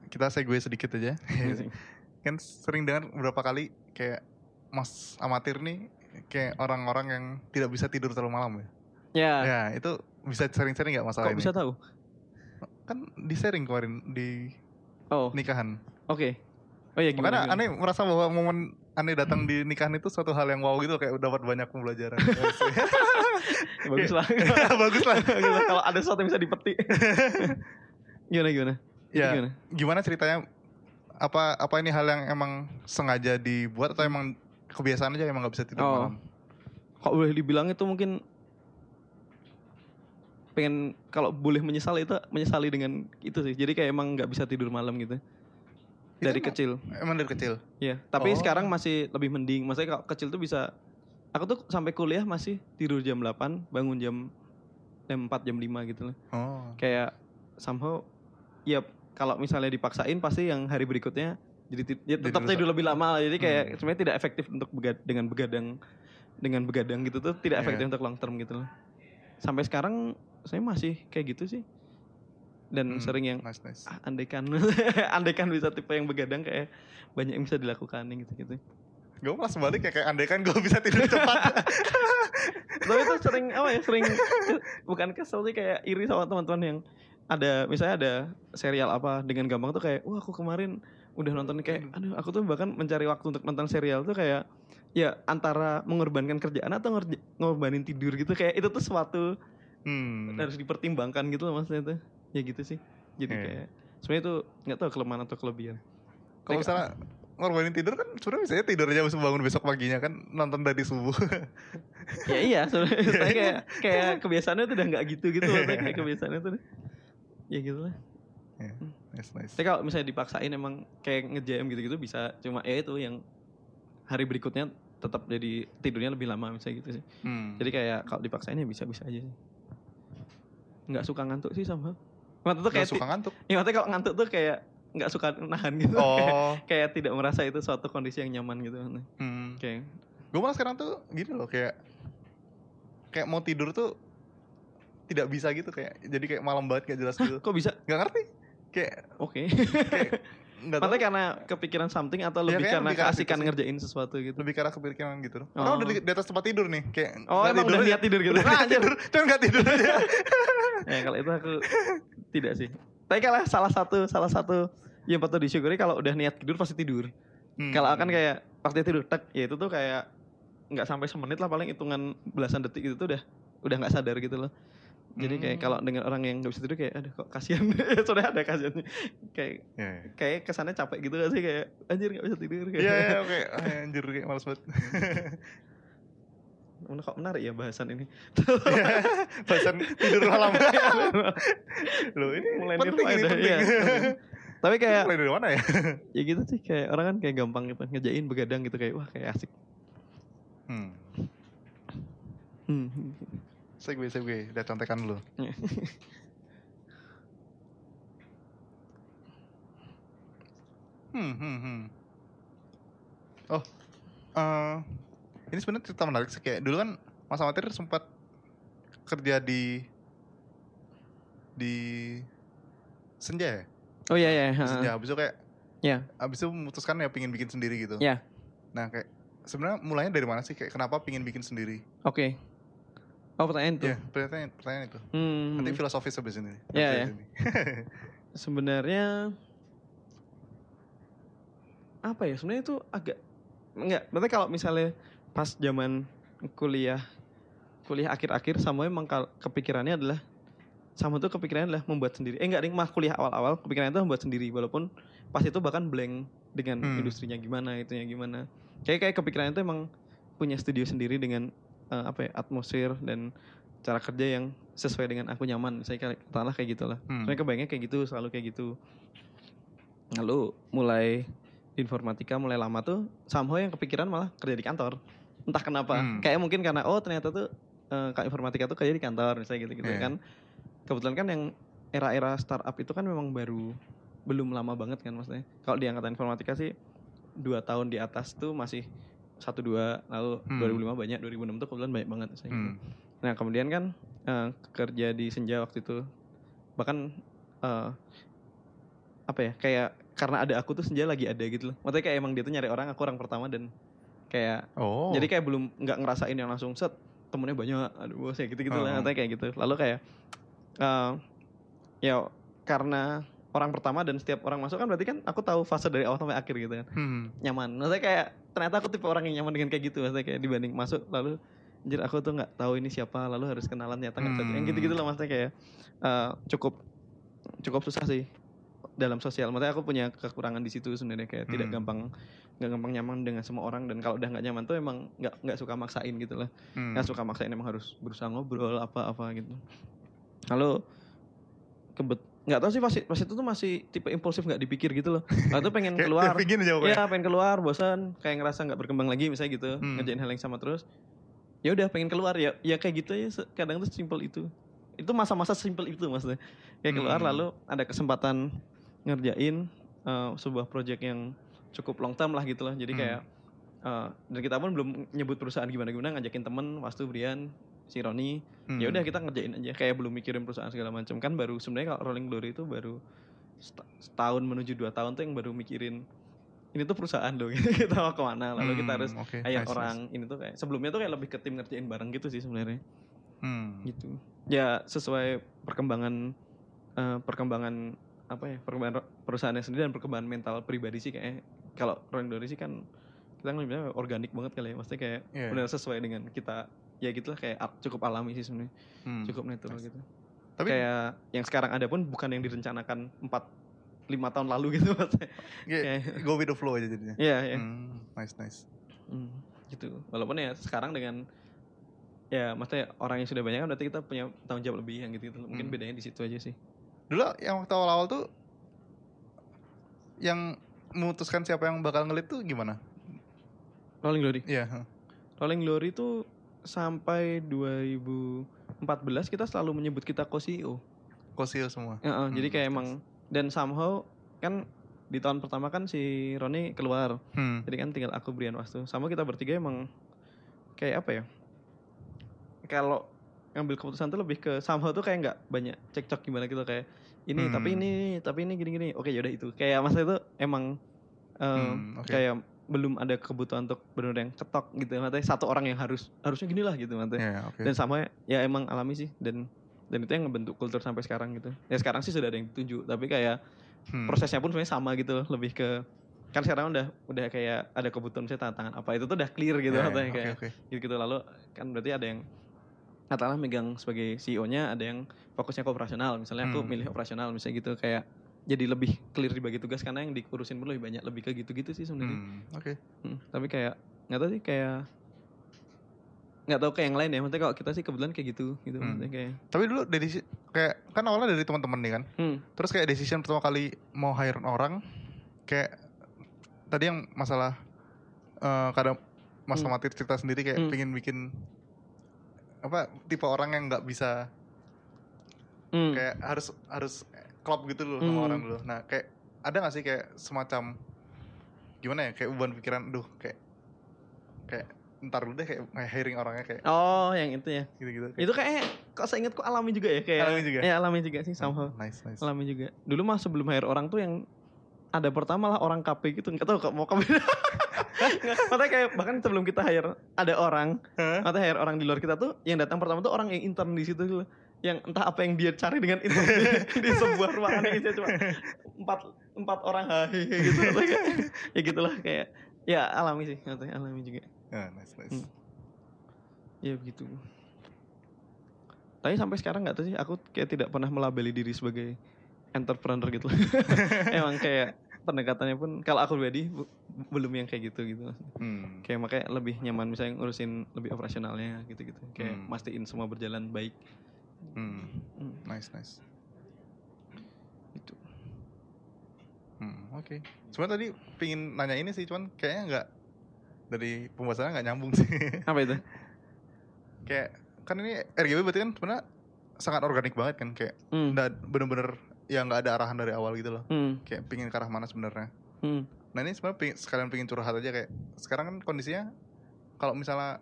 kita segue sedikit aja Iya kan sering dengar beberapa kali kayak mas amatir nih kayak orang-orang yang tidak bisa tidur terlalu malam ya Ya. ya itu bisa sering-sering nggak masalah Kok ini bisa tahu? kan di sharing kemarin di Oh, nikahan oke. Oh iya gimana? makanya gimana? aneh merasa bahwa momen aneh datang di nikahan itu suatu hal yang wow gitu kayak dapat banyak pembelajaran Bagus lah. bagus lah Bagus lah. Kalau ada sesuatu yang bisa dipetik. gimana gimana? Ya Gimana? gimana ceritanya apa apa ini hal yang emang sengaja dibuat atau emang kebiasaan aja emang nggak bisa tidur Oh. malam Kok boleh dibilang itu mungkin pengen kalau boleh menyesal itu menyesali dengan itu sih. Jadi kayak emang nggak bisa tidur malam gitu. Itu Dari kecil. emang dari kecil Ya, tapi Oh. sekarang masih lebih mending. Maksudnya kalau kecil tuh bisa aku tuh sampai kuliah masih tidur jam 8, bangun jam jam 4, jam 5 gitu loh. oh Kayak somehow ya kalau misalnya dipaksain pasti yang hari berikutnya jadi ya tetap tidur lebih lama lah. Jadi kayak Hmm. sebenarnya tidak efektif untuk begad- dengan begadang dengan begadang gitu tuh tidak Iya. efektif untuk long term gitu loh. Sampai sekarang saya masih kayak gitu sih. dan Hmm, sering yang nice nice. ah, andaikan andaikan bisa tipe yang begadang kayak banyak yang bisa dilakukan gitu gitu Gue malah sebalik kayak, kayak andai kan gue bisa tidur cepat. tapi itu sering apa ya sering bukan kesel sih kayak iri sama teman-teman yang ada misalnya ada serial apa dengan gampang tuh kayak wah aku kemarin udah nonton kayak aduh aku tuh bahkan mencari waktu untuk nonton serial tuh kayak ya antara mengorbankan kerjaan atau ngorbanin tidur gitu kayak itu tuh suatu hmm. harus dipertimbangkan gitu loh maksudnya tuh ya gitu sih jadi Iya. kayak sebenarnya itu nggak tahu kelemahan atau kelebihan Kalau misalnya ngorbanin tidur kan sebenarnya bisa tidur aja habis bangun besok paginya kan nonton dari subuh. ya iya sebenarnya saya kayak kayak kebiasaannya tuh udah nggak gitu gitu maksudnya kayak kebiasaannya tuh ya gitu lah Ya, nice nice. tapi kalau misalnya dipaksain emang kayak nge-jam gitu-gitu bisa cuma ya itu yang hari berikutnya tetap jadi tidurnya lebih lama misalnya gitu sih Hmm. jadi kayak kalau dipaksain ya bisa-bisa aja sih nggak suka ngantuk sih sama ngantuk tuh Gak kayak suka ngantuk. ti- ya, maksudnya kalau ngantuk tuh kayak nggak suka nahan gitu Oh. kayak tidak merasa itu suatu kondisi yang nyaman gitu hmm. kayak Gue malah sekarang tuh gini loh kayak kayak mau tidur tuh tidak bisa gitu kayak jadi kayak malam banget gak jelas gitu. kok bisa Gak ngerti. Kayak oke kayak nggak tahu. Maksudnya karena kepikiran something atau lebih kayaknya karena keasikan ngerjain sesuatu gitu lebih karena kepikiran gitu. Oh. Karena udah di, di atas tempat tidur nih, kayak oh emang udah aja. niat tidur gitu Udah Ah, anjir. tidur, cuman gak tidur aja. ya kalau itu aku tidak sih tapi kalau salah satu salah satu yang patut disyukuri kalau udah niat tidur pasti tidur Hmm. kalau akan kayak pasti tidur tek ya itu tuh kayak nggak sampai semenit lah paling hitungan belasan detik itu tuh udah udah nggak sadar gitu loh jadi kayak Hmm. kalau dengan orang yang nggak bisa tidur kayak aduh kok kasihan sudah ada kasihannya kayak Iya, iya. kayak kesannya capek gitu gak sih kayak anjir nggak bisa tidur kayak Iya, iya, oke. Ah, Anjir kayak males banget. Mana kok menarik ya bahasan ini Bahasan tidur malam. Loh, ini mulai penting ini penting. iya, penting. tapi kayak Mulai dari mana ya? ya gitu sih kayak orang kan kayak gampang gitu ngejain begadang gitu kayak wah kayak asik Hmm. hmm. Segue, segue. Udah contekan dulu. Hmm, hmm, hmm. Oh, eh ini sebenarnya cerita menarik sih kayak dulu kan Mas Amatir sempat kerja di di Senja ya? oh iya iya. Senja. Habis itu kayak Iya. habis itu memutuskan ya pingin bikin sendiri gitu. Iya. Nah, kayak sebenarnya mulainya dari mana sih? Kayak kenapa pingin bikin sendiri? oke oh pertanyaan tuh Iya, pertanyaan, pertanyaan itu. Hmm, Nanti filosofis habis ini. Iya, ini. sebenarnya apa ya sebenarnya itu agak enggak berarti kalau misalnya pas zaman kuliah kuliah akhir-akhir sama emang kepikirannya adalah sama tuh kepikirannya adalah membuat sendiri eh enggak ding mah kuliah awal-awal kepikirannya itu membuat sendiri walaupun pas itu bahkan blank dengan Hmm. industrinya gimana itunya gimana kayak kayak kepikirannya itu emang punya studio sendiri dengan eh, apa ya atmosfer dan cara kerja yang sesuai dengan aku nyaman saya katakanlah kayak gitulah Hmm. Soalnya kebayangnya kayak gitu, selalu kayak gitu. Lalu mulai informatika mulai lama tuh somehow yang kepikiran malah kerja di kantor. Entah kenapa. Hmm. Kayak mungkin karena oh ternyata tuh eh, kak informatika tuh kerja di kantor misalnya gitu-gitu Iya. kan. Kebetulan kan yang era-era startup itu kan memang baru belum lama banget kan maksudnya. Kalau di angkatan informatika sih dua tahun di atas tuh masih satu dua lalu Hmm. 2005 banyak 2006 tuh kebetulan banyak banget misalnya gitu. Hmm. Nah kemudian kan eh, kerja di Senja waktu itu bahkan eh, apa ya kayak karena ada aku tuh Senja lagi ada gitu loh. Maksudnya kayak emang dia tuh nyari orang aku orang pertama dan kayak Oh. jadi kayak belum nggak ngerasain yang langsung set temennya banyak aduh bos ya gitu gitu lah Oh. Maksudnya kayak gitu. Lalu kayak eh, ya karena orang pertama dan setiap orang masuk kan berarti kan aku tahu fase dari awal sampai akhir gitu kan Hmm. nyaman. Maksudnya kayak ternyata aku tipe orang yang nyaman dengan kayak gitu. Maksudnya kayak dibanding masuk lalu anjir aku tuh nggak tahu ini siapa lalu harus kenalan nyata nggak cocok. Yang Hmm. gitu-gitu lah maksudnya kayak eh, cukup cukup susah sih dalam sosial. Maksudnya aku punya kekurangan di situ sebenarnya kayak tidak Hmm. gampang nggak gampang nyaman dengan semua orang dan kalau udah nggak nyaman tuh emang nggak nggak suka maksain gitu lah. Hmm. Nggak suka maksain emang harus berusaha ngobrol apa-apa gitu. Lalu kebet nggak tahu sih pas, pas itu tuh masih tipe impulsif nggak dipikir gitu loh. Lalu tuh pengen Kayak keluar. Iya pengen keluar bosan kayak ngerasa nggak berkembang lagi misalnya gitu Hmm. ngerjain hal yang sama terus ya udah pengen keluar ya ya kayak gitu ya kadang tuh simple itu itu masa-masa simple itu maksudnya kayak keluar Hmm. lalu ada kesempatan ngerjain eh, sebuah project yang cukup long term lah gitu loh jadi Hmm. kayak eh, dan kita pun belum nyebut perusahaan gimana gimana ngajakin temen Wastu Brian si Roni Hmm. ya udah kita ngerjain aja kayak belum mikirin perusahaan segala macam kan baru sebenarnya kalau Rolling Glory itu baru seta- setahun menuju dua tahun tuh yang baru mikirin ini tuh perusahaan loh kita mau ke mana lalu kita Hmm, harus oke, hire nice, orang ini tuh kayak sebelumnya tuh kayak lebih ke tim ngerjain bareng gitu sih sebenarnya nice. Hmm. gitu ya sesuai perkembangan eh, perkembangan apa ya perkembangan perusahaannya sendiri dan perkembangan mental pribadi sih kayak kalau Rolling Glory sih kan kita ngeliatnya organik banget kali ya maksudnya kayak Iya. benar sesuai dengan kita ya gitulah kayak cukup alami sih sebenarnya Hmm. cukup natural gitu Tapi kayak yang sekarang ada pun bukan yang direncanakan 4 lima tahun lalu gitu maksudnya kayak- go with the flow aja jadinya. Iya, ya. Hmm, nice nice. Hmm, gitu. Walaupun ya sekarang dengan ya maksudnya orang yang sudah banyak kan berarti kita punya tanggung jawab lebih yang gitu, -gitu. Mungkin Hmm. bedanya di situ aja sih. Dulu yang waktu awal-awal tuh yang memutuskan siapa yang bakal ngelit tuh gimana? Rolling Glory. Iya. huh. Rolling Glory itu sampai 2014 kita selalu menyebut kita co-CEO. Kosio semua. Ya, eh, jadi Hmm, kayak emang dan somehow kan di tahun pertama kan si Roni keluar. Hmm. Jadi kan tinggal aku Brian Wastu. Sama kita bertiga emang kayak apa ya? Kalau ngambil keputusan tuh lebih ke somehow tuh kayak nggak banyak cekcok gimana gitu kayak ini Hmm. tapi ini tapi ini gini gini. Oke yaudah itu. Kayak masa itu emang em, Hmm, oke. kayak belum ada kebutuhan untuk benar yang ketok gitu. Maksudnya satu orang yang harus harusnya gini lah gitu maksudnya. Iya, oke. Dan sama ya emang alami sih dan dan itu yang ngebentuk kultur sampai sekarang gitu. Ya sekarang sih sudah ada yang ditunjuk tapi kayak Hmm. prosesnya pun sebenarnya sama gitu lebih ke kan sekarang udah udah kayak ada kebutuhan saya tantangan apa itu tuh udah clear gitu Iya, katanya kayak oke. gitu gitu lalu kan berarti ada yang katakanlah megang sebagai CEO-nya ada yang fokusnya ke operasional misalnya aku Hmm. milih operasional misalnya gitu kayak jadi lebih clear dibagi tugas karena yang dikurusin pun lebih banyak lebih ke gitu-gitu sih sebenarnya Hmm, oke. Hmm, tapi kayak nggak tahu sih kayak nggak tahu kayak yang lain ya maksudnya kalau kita sih kebetulan kayak gitu gitu Hmm. maksudnya kayak Tapi dulu dari kayak kan awalnya dari teman-teman nih kan. hmm, Terus kayak decision pertama kali mau hire orang kayak tadi yang masalah eh kadang Mas Hmm. Matir cerita sendiri kayak Hmm. pengen bikin apa tipe orang yang nggak bisa hmm. kayak harus harus klop gitu loh sama Hmm. orang dulu. Nah kayak ada gak sih kayak semacam gimana ya kayak beban pikiran, duh kayak kayak ntar dulu deh kayak kayak hiring orangnya kayak oh yang itu ya gitu-gitu. itu kayak kok saya ingat kok alami juga ya kayak Alami juga? ya alami juga sih somehow Nice nice. alami juga dulu mah sebelum hire orang tuh yang ada pertama lah orang KP gitu nggak tahu kok mau KP makanya kayak bahkan sebelum kita hire ada orang Hah? atau hire orang di luar kita tuh yang datang pertama tuh orang yang intern di situ gitu. Yang entah apa yang dia cari dengan intern di, di sebuah ruangan yang isinya cuma empat empat orang hahehe gitu Maksudnya kayak, ya gitulah kayak ya alami sih maksudnya alami juga Ah, nice nice. Hmm. ya begitu tapi sampai sekarang nggak tahu sih aku kayak tidak pernah melabeli diri sebagai entrepreneur gitu emang kayak pendekatannya pun kalau aku pribadi belum yang kayak gitu gitu Hmm. kayak makanya lebih nyaman misalnya ngurusin lebih operasionalnya gitu gitu kayak Hmm. mastiin semua berjalan baik Hmm. Hmm, Nice nice. gitu Hmm, oke. Sebenarnya tadi pingin nanya ini sih, cuman kayaknya nggak dari pembahasannya nggak nyambung sih. apa itu kayak kan ini RGB berarti kan sebenarnya sangat organik banget kan, kayak hmm. bener-bener ya nggak ada arahan dari awal gitu loh. Hmm. Kayak pingin ke arah mana sebenarnya. Hmm. Nah ini sebenarnya pingin- sekalian pingin curhat aja kayak sekarang kan kondisinya kalau misalnya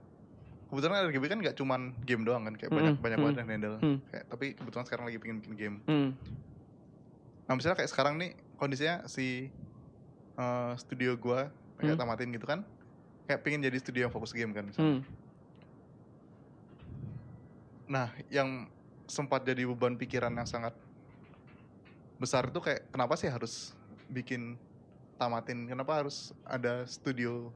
kebetulan RGB kan nggak cuman game doang kan, kayak banyak Mm, banyak mm, banget yang handle. mm. Kayak, tapi kebetulan sekarang lagi pingin bikin game. Hmm. Nah misalnya kayak sekarang nih kondisinya si eh, studio gua kayak Hmm. tamatin gitu kan kayak pingin jadi studio yang fokus game kan misalnya. Hmm. Nah yang sempat jadi beban pikiran yang sangat besar itu kayak kenapa sih harus bikin tamatin kenapa harus ada studio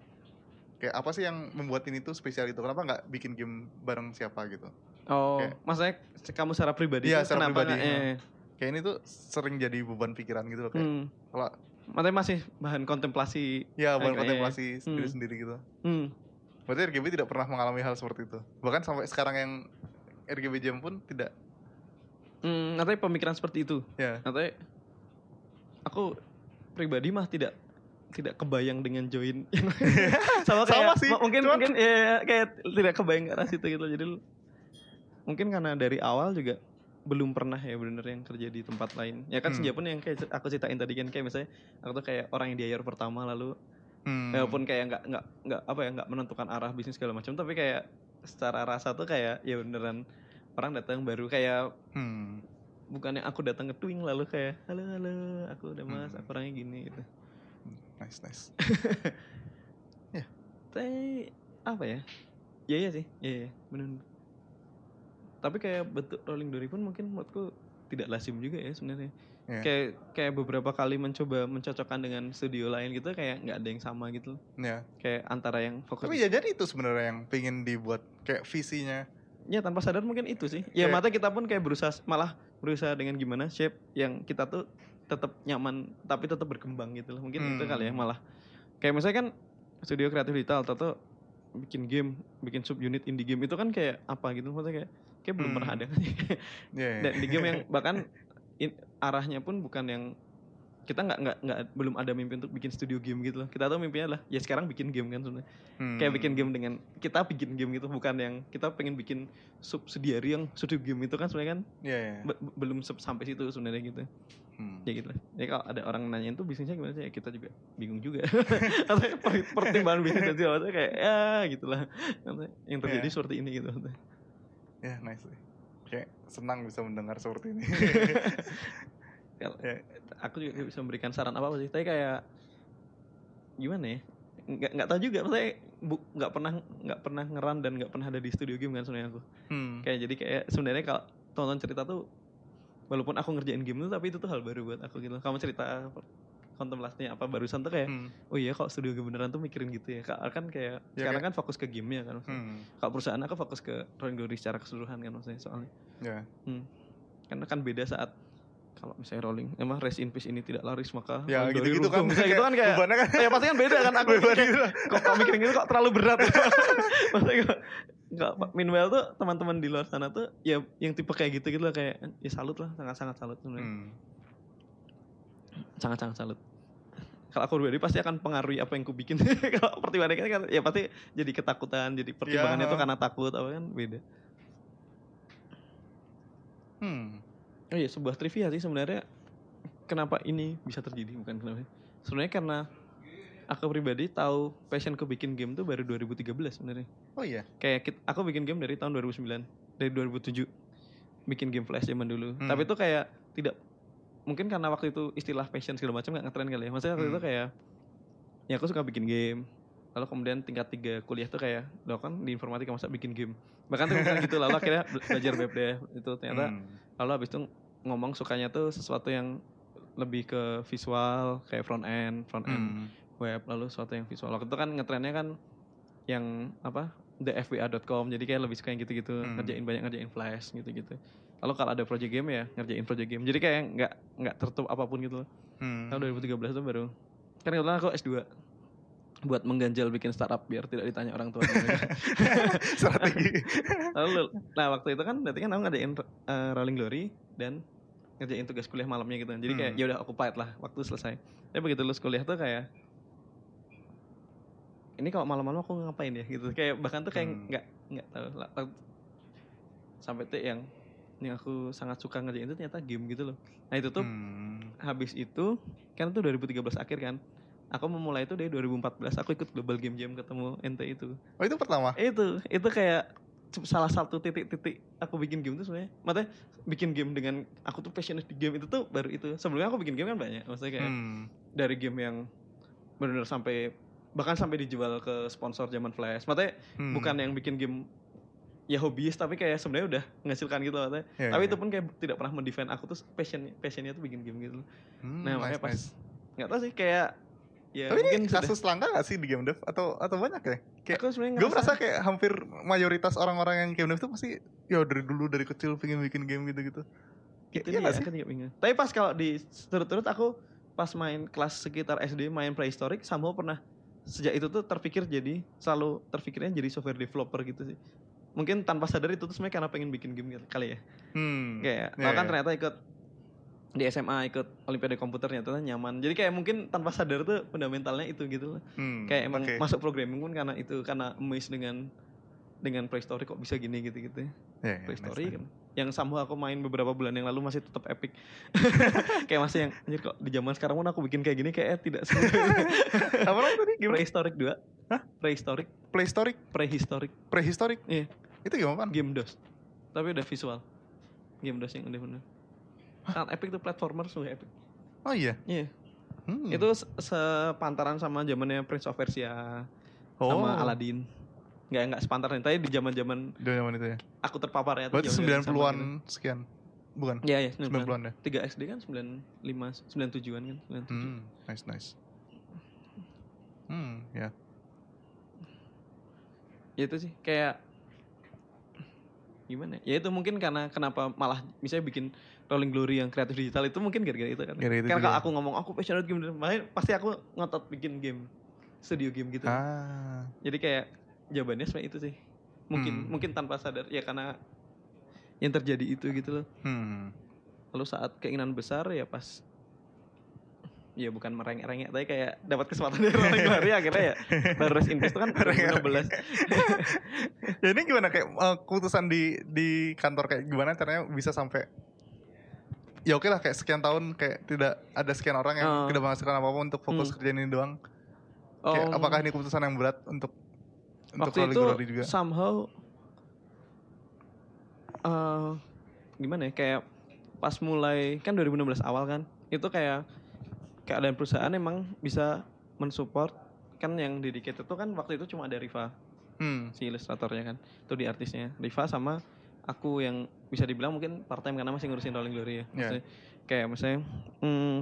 kayak apa sih yang membuat ini tuh spesial itu kenapa nggak bikin game bareng siapa gitu oh Kayak- maksudnya kamu secara pribadi Iya, secara kenapa pribadi, nggak- eh, kayak ini tuh sering jadi beban pikiran gitu loh kayak hmm. kalau Makanya masih bahan kontemplasi ya bukan Kayak- kontemplasi sendiri sendiri gitu hmm. Berarti RGB tidak pernah mengalami hal seperti itu. Bahkan sampai sekarang yang RGB Jam pun tidak. Hmm, katanya pemikiran seperti itu. Ya. Katanya aku pribadi mah tidak tidak kebayang dengan join sama kayak Sama sih, mungkin cuman- mungkin ya kayak tidak kebayang ke arah situ gitu jadi mungkin karena dari awal juga belum pernah ya bener yang kerja di tempat lain ya kan Hmm. senja pun yang kayak aku ceritain tadi kan kayak misalnya aku tuh kayak orang yang di hire pertama lalu Hmm. walaupun kayak nggak nggak nggak apa ya nggak menentukan arah bisnis segala macam tapi kayak secara rasa tuh kayak ya beneran orang datang baru kayak Hmm. bukannya aku datang ke Twing lalu kayak halo halo aku udah mas Hmm. aku orangnya gini gitu Nice, nice. tapi apa ya? Ya iya sih. Ya ya bener. Tapi kayak bentuk Rolling Dory pun mungkin menurutku tidak lazim juga ya sebenarnya. Iya. kayak kayak beberapa kali mencoba mencocokkan dengan studio lain gitu kayak nggak ada yang sama gitu. Ya. kayak antara yang fokus. Tapi ya jadi itu sebenarnya yang pengen dibuat kayak visinya. ya tanpa sadar mungkin itu sih. Ya Kayak- mata kita pun kayak berusaha malah berusaha dengan gimana shape yang kita tuh tetap nyaman tapi tetap berkembang gitu loh mungkin itu Hmm. kali ya malah kayak misalnya kan studio kreatif digital atau bikin game bikin sub unit indie game itu kan kayak apa gitu maksudnya kayak kayak belum Hmm. pernah ada Ya. dan di game yang bahkan in- arahnya pun bukan yang kita nggak nggak nggak belum ada mimpi untuk bikin studio game gitu loh kita tuh mimpinya lah ya sekarang bikin game kan sebenarnya Hmm. kayak bikin game dengan kita bikin game gitu bukan yang kita pengen bikin subsidiary yang studio game itu kan sebenarnya kan Iya, iya. be- be- belum sampai situ sebenarnya gitu Hmm. ya gitu lah ya kalau ada orang nanyain tuh bisnisnya gimana sih ya kita juga bingung juga per- pertimbangan bisnis dan segala macam kayak ya gitulah Maksudnya yang terjadi Iya. seperti ini gitu. Ya, nice. sih. Kayak senang bisa mendengar seperti ini. Kalau- Ya. aku juga bisa memberikan saran apa apa sih tapi kayak gimana ya nggak nggak tahu juga maksudnya bu- nggak pernah nggak pernah ngeran dan nggak pernah ada di studio game kan sebenarnya aku Hmm. kayak jadi kayak sebenarnya kalau tonton cerita tuh walaupun aku ngerjain game tuh tapi itu tuh hal baru buat aku gitu kamu cerita kontemplasinya apa barusan tuh kayak Hmm. oh iya kok studio game beneran tuh mikirin gitu ya Ka- kan kayak Ya, sekarang kan fokus ke gamenya kan maksudnya. Hmm. kalau perusahaan aku fokus ke Rolling Glory secara keseluruhan kan maksudnya soalnya Ya. karena kan beda saat kalau misalnya rolling emang rest in peace ini tidak laris maka Ya Glory gitu-gitu kan. Misalnya gitu kan kayak kan ya pasti kan beda kan aku kayak, gitu. kok, kok mikirin gitu kok terlalu berat maksudnya kok Enggak, meanwhile tuh teman-teman di luar sana tuh ya yang tipe kayak gitu gitu lah kayak ya salut lah sangat-sangat salut sebenarnya. Hmm. sangat-sangat salut. Kalau aku pribadi pasti akan pengaruhi apa yang ku bikin kalau pertimbangannya kan ya pasti jadi ketakutan jadi pertimbangannya Ya. tuh karena takut apa kan? Beda. Hmm. oh iya sebuah trivia sih sebenarnya kenapa ini bisa terjadi bukan kenapa. Sebenarnya karena aku pribadi tahu passionku bikin game tuh baru 2013 sebenarnya Oh iya. kayak aku bikin game dari tahun 2009 dari 2007 bikin game flash zaman dulu Hmm. tapi itu kayak tidak mungkin karena waktu itu istilah passion segala macam nggak ngetren kali ya maksudnya waktu Hmm. itu kayak ya aku suka bikin game lalu kemudian tingkat tiga kuliah tuh kayak lo kan di informatika masa bikin game bahkan tuh misalnya gitu lalu akhirnya bela- belajar web dev itu ternyata Hmm. lalu habis itu ngomong sukanya tuh sesuatu yang lebih ke visual kayak front end front end Hmm. Web lalu sesuatu yang visual. Waktu itu kan ngetrennya kan yang apa thefba.com jadi kayak lebih suka yang gitu-gitu Hmm. ngerjain banyak ngerjain flash gitu-gitu. Lalu kalau ada project game ya ngerjain project game. Jadi kayak nggak nggak tertutup apa pun gitu loh. Hmm. tahun 2013 itu baru. Kan kebetulan aku S2 buat mengganjal bikin startup biar tidak ditanya orang tua. Strategi. lalu nah waktu itu kan berarti kan aku ngadain uh, Rolling Glory dan ngerjain tugas kuliah malamnya gitu. Jadi kayak Hmm. ya udah occupied lah waktu selesai. Tapi begitu lulus kuliah tuh kayak ini kalau malam-malam aku ngapain ya gitu kayak bahkan tuh kayak Hmm. nggak nggak tahu lah sampai tuh yang yang aku sangat suka ngerjain itu ternyata game gitu loh nah itu tuh Hmm. habis itu kan itu 2013 akhir kan aku memulai itu dari 2014 aku ikut global game jam ketemu ente itu Oh itu pertama. itu itu kayak salah satu titik-titik aku bikin game itu sebenarnya maksudnya bikin game dengan aku tuh passionate di game itu tuh baru itu sebelumnya aku bikin game kan banyak maksudnya kayak Hmm. dari game yang benar-benar sampai bahkan sampai dijual ke sponsor zaman flash maksudnya Hmm. bukan yang bikin game ya hobiis tapi kayak sebenarnya udah menghasilkan gitu maksudnya Iya, tapi iya. itu pun kayak tidak pernah mendefend aku tuh passion passionnya tuh bikin game gitu Hmm, nah nice, makanya pas nice. nggak tahu sih kayak ya Tapi mungkin ini sudah kasus langka gak sih di game dev atau atau banyak ya? Kayak aku gue merasa kayak hampir mayoritas orang-orang yang game dev tuh pasti ya dari dulu dari kecil pengen bikin game gitu-gitu. Kayak itu iya dia sih? aku juga bingung. Tapi pas kalau di turut-turut aku pas main kelas sekitar SD main prehistoric sama pernah sejak itu tuh terpikir jadi selalu terpikirnya jadi software developer gitu sih. Mungkin tanpa sadar itu tuh sebenarnya karena pengen bikin game gitu- kali ya. Hmm. Kayak Iya, lo kan iya. ternyata ikut di SMA ikut olimpiade komputer ternyata nyaman. Jadi kayak mungkin tanpa sadar tuh fundamentalnya itu gitu loh. Hmm, Kayak emang oke. masuk programming pun karena itu karena amazed dengan dengan prehistoric kok bisa gini gitu-gitu. Iya, iya, Prehistory nice, kan. Yang sama aku main beberapa bulan yang lalu masih tetap epic. kayak masih yang anjir kok di zaman sekarang pun aku bikin kayak gini kayak tidak. Apa namanya tadi? Gimana? Prehistoric 2. Hah? Prehistoric, Playhistoric, prehistoric. prehistoric. Iya, Itu gimana, Pan? game DOS. Tapi udah visual. Game DOS yang udah bener. Sangat epic tuh platformer sungguh epic. Oh iya. Iya. Hmm. Itu se- sepantaran sama zamannya Prince of Persia oh. sama Aladdin. Enggak enggak sepantaran, tapi di zaman-zaman Di zaman itu ya. aku terpapar ya. Berarti 90-an gitu. sekian. Bukan. Iya, iya, 90-an 90-an. ya. 3 SD kan 95 97-an kan, 97. Hmm, nice nice. Hmm, ya. Ya itu sih kayak gimana? Ya itu mungkin karena kenapa malah misalnya bikin Rolling Glory yang kreatif digital itu mungkin gara-gara itu kan. Gara-gara itu Karena kalau aku ngomong aku passionate game, makanya pasti aku ngotot bikin game studio game gitu. Ah. Jadi kayak jawabannya sebenarnya itu sih. Mungkin Hmm. mungkin tanpa sadar ya karena yang terjadi itu gitu loh. Hmm. Lalu saat keinginan besar ya pas ya bukan merengek-rengek tapi kayak dapat kesempatan dari Glory akhirnya ya baru Rest in Peace itu kan 2016 ya ini gimana kayak eh, keputusan di di kantor kayak gimana caranya bisa sampai ya oke lah kayak sekian tahun kayak tidak ada sekian orang yang Oh. tidak menghasilkan apa apa untuk fokus Hmm. kerjaan ini doang. Kayak, Oh. apakah ini keputusan yang berat untuk untuk waktu itu juga? somehow eh gimana ya kayak pas mulai kan 2016 awal kan itu kayak keadaan perusahaan emang bisa mensupport kan yang dedicated itu kan waktu itu cuma ada Riva Hmm. si ilustratornya kan itu di artisnya Riva sama aku yang bisa dibilang mungkin part time karena masih ngurusin Rolling Glory ya. Maksudnya, kayak misalnya hmm,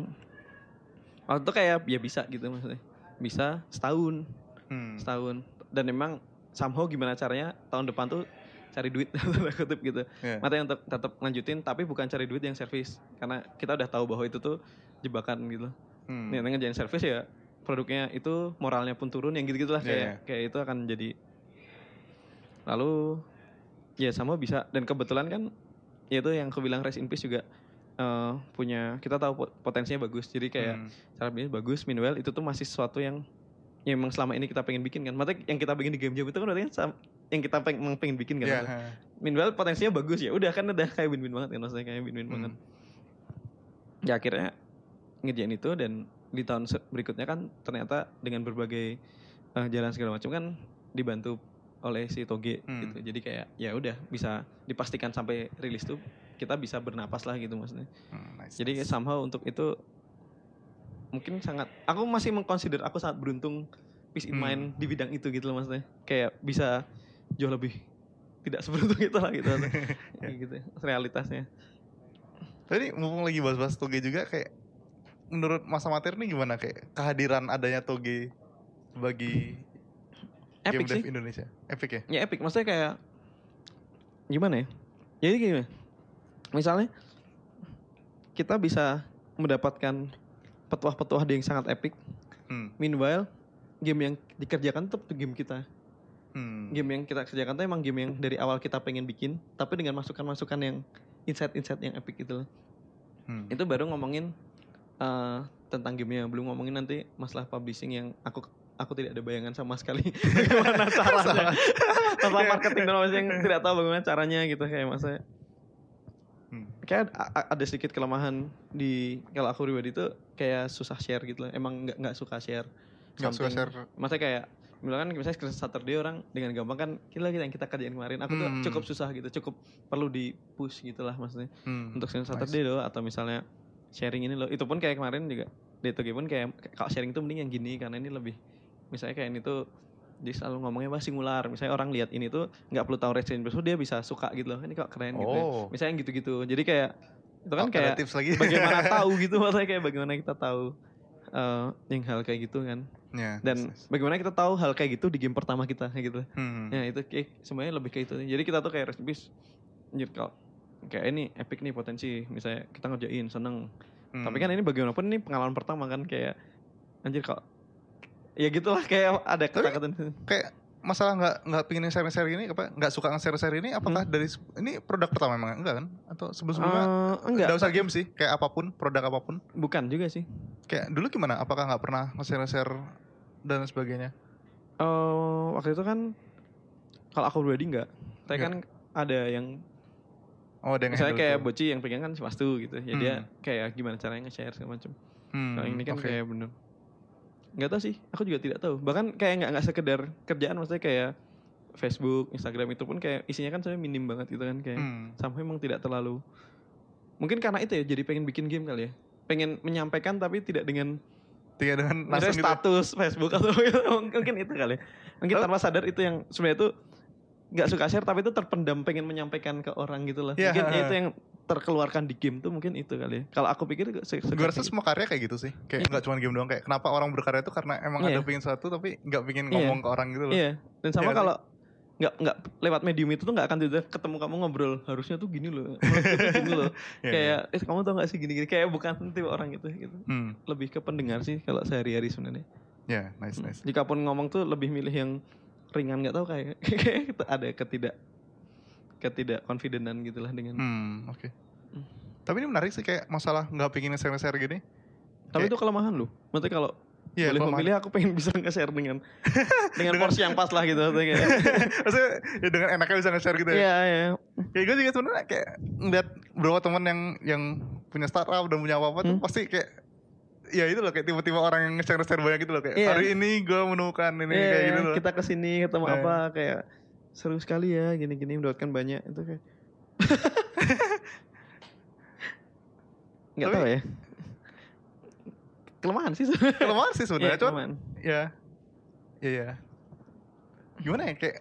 waktu itu kayak ya bisa gitu maksudnya bisa setahun Hmm. setahun dan memang somehow gimana caranya tahun depan tuh cari duit kutip gitu Iya. makanya untuk tetap lanjutin tapi bukan cari duit yang service karena kita udah tahu bahwa itu tuh jebakan gitu Hmm. nih ngerjain service ya produknya itu moralnya pun turun yang gitu gitulah Iya, kayak iya. kayak itu akan jadi lalu ya sama bisa dan kebetulan kan ya itu yang aku bilang rest in peace juga eh, punya kita tahu pot- potensinya bagus jadi kayak Hmm. cara bisnis bagus meanwhile itu tuh masih sesuatu yang ya emang selama ini kita pengen bikin kan maksudnya yang kita bikin di game jam itu kan berarti kan yang kita pengen, pengen bikin kan maksudnya. ha. meanwhile potensinya bagus ya udah kan udah kayak win-win banget kan maksudnya kayak win-win Hmm. banget ya akhirnya ngerjain itu dan di tahun berikutnya kan ternyata dengan berbagai eh, jalan segala macam kan dibantu oleh si Toge Hmm. gitu jadi kayak ya udah bisa dipastikan sampai rilis tuh kita bisa bernapas lah gitu maksudnya Hmm, nice, jadi nice. somehow untuk itu mungkin sangat aku masih mengconsider aku sangat beruntung peace in Hmm. mind di bidang itu gitu loh maksudnya. Kayak bisa jauh lebih tidak seberuntung itu lah gitu. Kayak gitu realitasnya. Tadi mumpung lagi bahas-bahas Toge juga kayak menurut masa materi ini gimana? Kayak kehadiran adanya Toge bagi game epic dev sih. Indonesia? Epic ya? ya epic. Maksudnya kayak gimana ya? Jadi gimana misalnya kita bisa mendapatkan petuah-petuah yang sangat epic Hmm. meanwhile game yang dikerjakan tetap game kita Hmm. game yang kita kerjakan tuh emang game yang dari awal kita pengen bikin tapi dengan masukan-masukan yang insight-insight yang epic gitu loh Hmm. itu baru ngomongin eh, tentang gamenya belum ngomongin nanti masalah publishing yang aku aku tidak ada bayangan sama sekali bagaimana caranya masalah marketing dan yang tidak tahu bagaimana caranya gitu kayak masa. Kayak ada sedikit kelemahan di kalau aku pribadi tuh kayak susah share gitu loh emang nggak nggak suka share Nggak suka share. maksudnya kayak misalkan misalnya screen Saturday orang dengan gampang kan kita kita yang kita kerjain kemarin aku tuh Hmm. cukup susah gitu cukup perlu di push gitu lah maksudnya Hmm. untuk screen Nice. Saturday loh atau misalnya sharing ini loh itu pun kayak kemarin juga Toge pun kayak kalau sharing itu mending yang gini karena ini lebih misalnya kayak ini tuh dia selalu ngomongnya bahas singular misalnya orang lihat ini tuh nggak perlu tahu Resident Evil dia bisa suka gitu loh ini kok keren gitu ya. Oh. misalnya gitu-gitu jadi kayak itu kan Oh, kayak tips lagi. bagaimana tahu gitu maksudnya kayak bagaimana kita tahu eh, yang hal kayak gitu kan Ya, dan bagaimana kita tahu hal kayak gitu di game pertama kita kayak gitu Hmm. Ya itu kayak semuanya lebih kayak itu. Jadi kita tuh kayak Peace, anjir kalau kayak ini epic nih potensi. Misalnya kita ngerjain seneng. Hmm. Tapi kan ini bagaimanapun ini pengalaman pertama kan kayak anjir kok ya gitulah kayak ada kata-kata kayak masalah nggak nggak pingin share share ini apa nggak suka nge share share ini apakah dari se- ini produk pertama emang enggak kan atau sebelum sebelumnya Eh, enggak nggak usah game sih kayak apa pun produk apa pun bukan juga sih. kayak dulu gimana apakah nggak pernah nge share share dan sebagainya Eh waktu itu kan kalau aku pribadi enggak. Tapi kan ada yang oh ada yang misalnya kayak itu. Boci yang pegang kan si Wastu gitu. Ya dia Hmm. kayak gimana caranya nge-share segala macam. hmm, Kalau ini kan oke. kayak bener nggak tahu sih aku juga tidak tahu bahkan kayak nggak nggak sekedar kerjaan maksudnya kayak Facebook Instagram itu pun kayak isinya kan sebenarnya minim banget gitu kan kayak Hmm. sampai memang tidak terlalu mungkin karena itu ya jadi pengen bikin game kali ya pengen menyampaikan tapi tidak dengan Tidak dengan langsung gitu. status Facebook atau mungkin itu kali ya. mungkin tanpa sadar itu yang sebenarnya itu nggak suka share tapi itu terpendam pengen menyampaikan ke orang gitu lah Iya, mungkin ha. itu yang terkeluarkan di game tuh mungkin itu kali ya kalau aku pikir Gue rasa semua karya kayak gitu sih. Kayak nggak cuma game doang. Kayak kenapa orang berkarya itu karena emang Iya. ada pengen sesuatu tapi nggak pengen ngomong ke orang gitu loh. Iya, dan sama Iya kan? kalau nggak nggak lewat medium itu tuh nggak akan tiba ketemu kamu ngobrol harusnya tuh gini loh, gini loh. Iya, kayak eh kamu tau gak sih gini-gini kayak bukan tipe orang gitu gitu. Hmm. Lebih ke pendengar sih kalau sehari-hari sebenarnya. Ya, nice, nice. Jika pun ngomong tuh lebih milih yang ringan nggak tahu kayak kayak ada ketidak ketidak confidentan gitulah dengan. Hmm, oke. Hmm. Tapi ini menarik sih kayak masalah nggak pengen share-share gini. Tapi kayak- itu kelemahan loh. Maksudnya kalau Iya, boleh memilih aku pengen bisa nge-share dengan dengan Dengan- porsi yang pas lah gitu maksudnya kayak. Maksudnya ya dengan enaknya bisa nge-share gitu ya. Iya, iya. Kayak gue juga sebenarnya kayak ngeliat beberapa teman yang yang punya startup dan punya apa-apa tuh Hmm. pasti kayak ya itu loh kayak tiba-tiba orang yang nge-share share banyak gitu loh kayak Iya. hari ini gue menemukan ini Iya, kayak gitu loh. kita ke sini ketemu Iya. apa kayak seru sekali ya gini-gini mendapatkan banyak itu kayak nggak tahu ya kelemahan sih sebenarnya. Kelemahan sih sebenarnya, Iya, cuman ya ya ya gimana ya kayak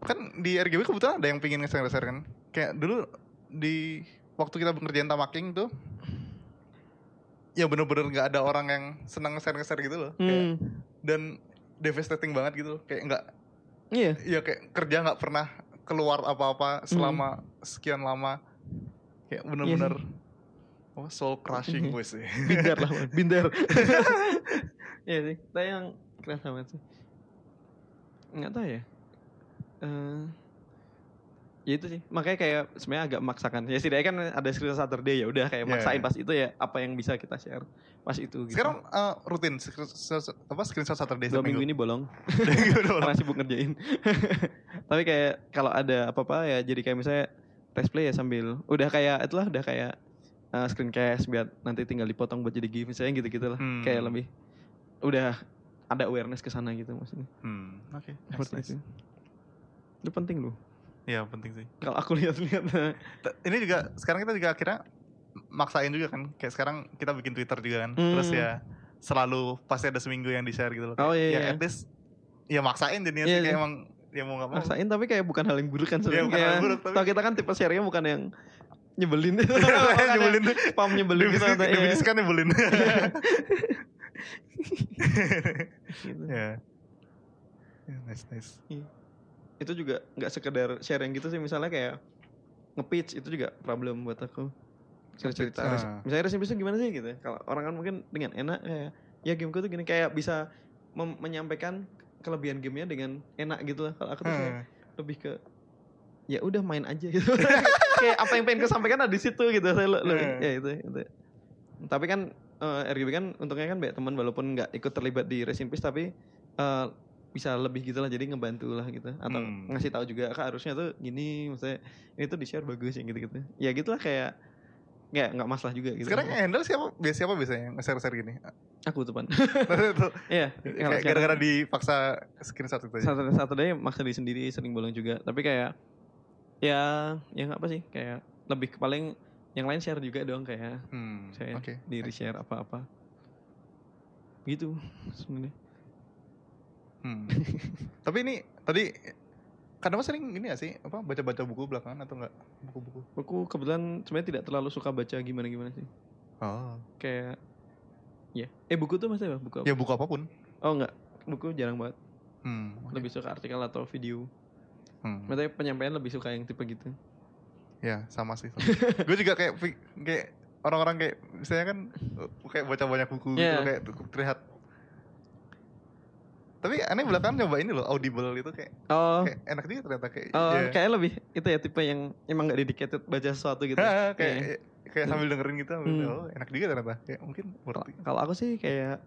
kan di RGB kebetulan ada yang pingin nge-share-share kan kayak dulu di waktu kita ngerjain tamaking tuh ya bener-bener nggak ada orang yang senang nge-share-nge-share gitu loh. Kayak- Hmm, dan devastating banget gitu loh. kayak nggak iya. Ya kayak kerja nggak pernah keluar apa-apa Hmm. selama sekian lama. Kayak bener-bener oh, soul crushing Iya. gue sih. Binder lah binder. Iya sih tapi yang kerasa banget sih. Nggak tahu ya. Eh, ya itu sih makanya kayak sebenarnya agak memaksakan ya setidaknya kan ada screenshot Saturday ya udah kayak Iya, maksain iya. pas itu ya apa yang bisa kita share pas itu gitu. sekarang eh, rutin screenshot, apa screenshot Saturday dua minggu ini bolong karena sibuk ngerjain tapi kayak kalau ada apa-apa ya jadi kayak misalnya test play ya sambil udah kayak itulah udah kayak uh, screencast biar nanti tinggal dipotong buat jadi GIF misalnya gitu-gitu lah Hmm. kayak lebih udah ada awareness ke sana gitu maksudnya Hmm, oke. Nice, seperti nice. itu itu penting loh Iya penting sih. kalau aku lihat-lihat Ini juga sekarang kita juga akhirnya maksain juga kan. Kayak sekarang kita bikin Twitter juga kan. Hmm. Terus ya selalu pasti ada seminggu yang di share gitu loh. Oh, iya, Ya iya. at least ya maksain jadinya Iya, sih kayak iya. emang ya mau nggak mau. maksain tapi kayak bukan hal yang buruk kan Iya, sebenarnya bukan hal yang buruk, tapi- tau kita kan tipe share bukan yang nyebelin Bukan Nyebelin spam nyebelin gitu atau- iya. Definisi kan nyebelin. Gitu. Ya. Ya, nice nice. Itu juga nggak sekedar sharing gitu sih misalnya kayak nge-pitch itu juga problem buat aku cerita ah. misalnya resim gimana sih gitu kalau orang kan mungkin dengan enak kayak ya gameku tuh gini kayak bisa menyampaikan kelebihan gamenya dengan enak gitu lah kalau aku tuh kayak Hmm. lebih ke ya udah main aja gitu kayak apa yang pengen kesampaikan ada di situ gitu saya lebih Hmm. ya itu itu tapi kan eh, RGB kan untungnya kan banyak teman walaupun nggak ikut terlibat di Racing Peace tapi eh, bisa lebih gitu lah jadi ngebantu lah gitu atau Hmm. ngasih tahu juga kak harusnya tuh gini maksudnya ini tuh di share bagus ya gitu gitu ya gitulah kayak nggak nggak masalah juga gitu Sekarang yang handle siapa? Biasa siapa biasanya yang nge-share-share gini? aku tuh pan iya kayak gara-gara dipaksa screenshot itu aja. satu satu day maksa diri sendiri sering bolong juga tapi kayak ya ya nggak apa sih kayak lebih ke paling yang lain share juga dong kayak Hmm, saya oke. diri share apa-apa gitu sebenarnya Hmm. Tapi ini tadi kadang sering ini ya sih apa baca-baca buku belakangan atau enggak buku-buku? aku kebetulan sebenarnya tidak terlalu suka baca gimana gimana sih Oh. kayak ya eh buku tuh maksudnya apa buku apa? Ya buku apa pun. oh enggak buku jarang banget Hmm. lebih suka artikel atau video Hmm. maksudnya penyampaian lebih suka yang tipe gitu Ya sama sih. gue juga kayak kayak orang-orang kayak misalnya kan kayak baca banyak buku gitu Iya. kayak terlihat. Tapi aneh belakangan nyoba ini loh audible itu kayak, oh kayak enak juga ternyata kayak. oh ya. kayak lebih itu ya tipe yang emang nggak dedicated baca sesuatu gitu kayak Iya. kayak sambil dengerin gitu sambil, Hmm. oh enak juga ternyata kayak mungkin it. kalau aku sih kayak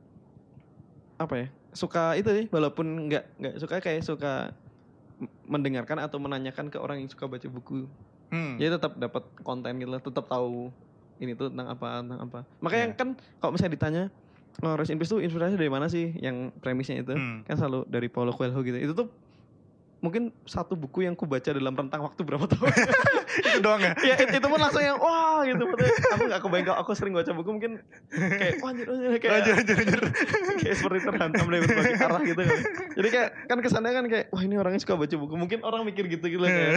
apa ya suka itu sih walaupun nggak nggak suka kayak suka mendengarkan atau menanyakan ke orang yang suka baca buku Hmm. jadi tetap dapat konten gitu lah tetap tahu ini tuh tentang apa tentang apa makanya Iya. kan kalau misalnya ditanya oh Rest in Peace tuh inspirasi dari mana sih? Yang premisnya itu? Hmm. kan selalu dari Paulo Coelho gitu. Itu tuh mungkin satu buku yang ku baca dalam rentang waktu berapa tahun. Itu doang ya? ya it- itu pun langsung yang wah gitu. Aku gak kebayang kalau aku sering baca buku mungkin kayak wah anjir, anjir, kayak Anjir, anjir, anjir. kayak seperti terhantam dari berbagai arah gitu kan. Jadi kayak kan kesannya kan kayak wah ini orangnya suka baca buku. Mungkin orang mikir gitu gitu lah kayak.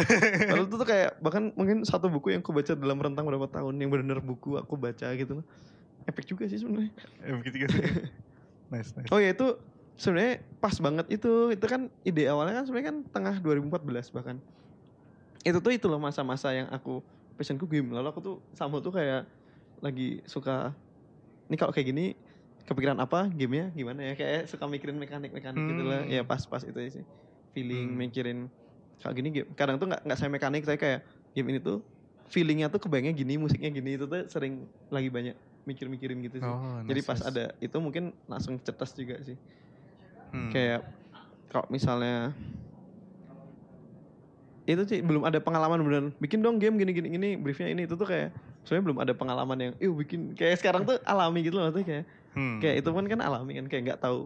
Padahal itu tuh kayak bahkan mungkin satu buku yang aku baca dalam rentang berapa tahun yang benar-benar buku aku baca gitu. loh epic juga sih sebenarnya. Ya, begitu gitu. Nice, nice. oh ya itu sebenarnya pas banget itu. Itu kan ide awalnya kan sebenarnya kan tengah 2014 bahkan. Itu tuh itu loh masa-masa yang aku passionku game. Lalu aku tuh sama tuh kayak lagi suka ini kalau kayak gini kepikiran apa gamenya? Gimana ya? Kayak suka mikirin mekanik-mekanik gitu lah. Hmm. ya pas-pas itu sih. Feeling Hmm. mikirin kayak gini game kadang tuh nggak nggak saya mekanik saya kayak game ini tuh feelingnya tuh kebayangnya gini musiknya gini itu tuh sering lagi banyak mikir-mikirin gitu sih Oh, jadi nice, pas nice. ada itu mungkin langsung cetas juga sih Hmm. kayak kalau misalnya itu sih belum ada pengalaman beneran bikin dong game gini gini gini briefnya ini itu tuh kayak sebenarnya belum ada pengalaman yang yuk bikin kayak sekarang tuh alami gitu loh maksudnya kayak Hmm. kayak itu pun kan alami kan kayak nggak tahu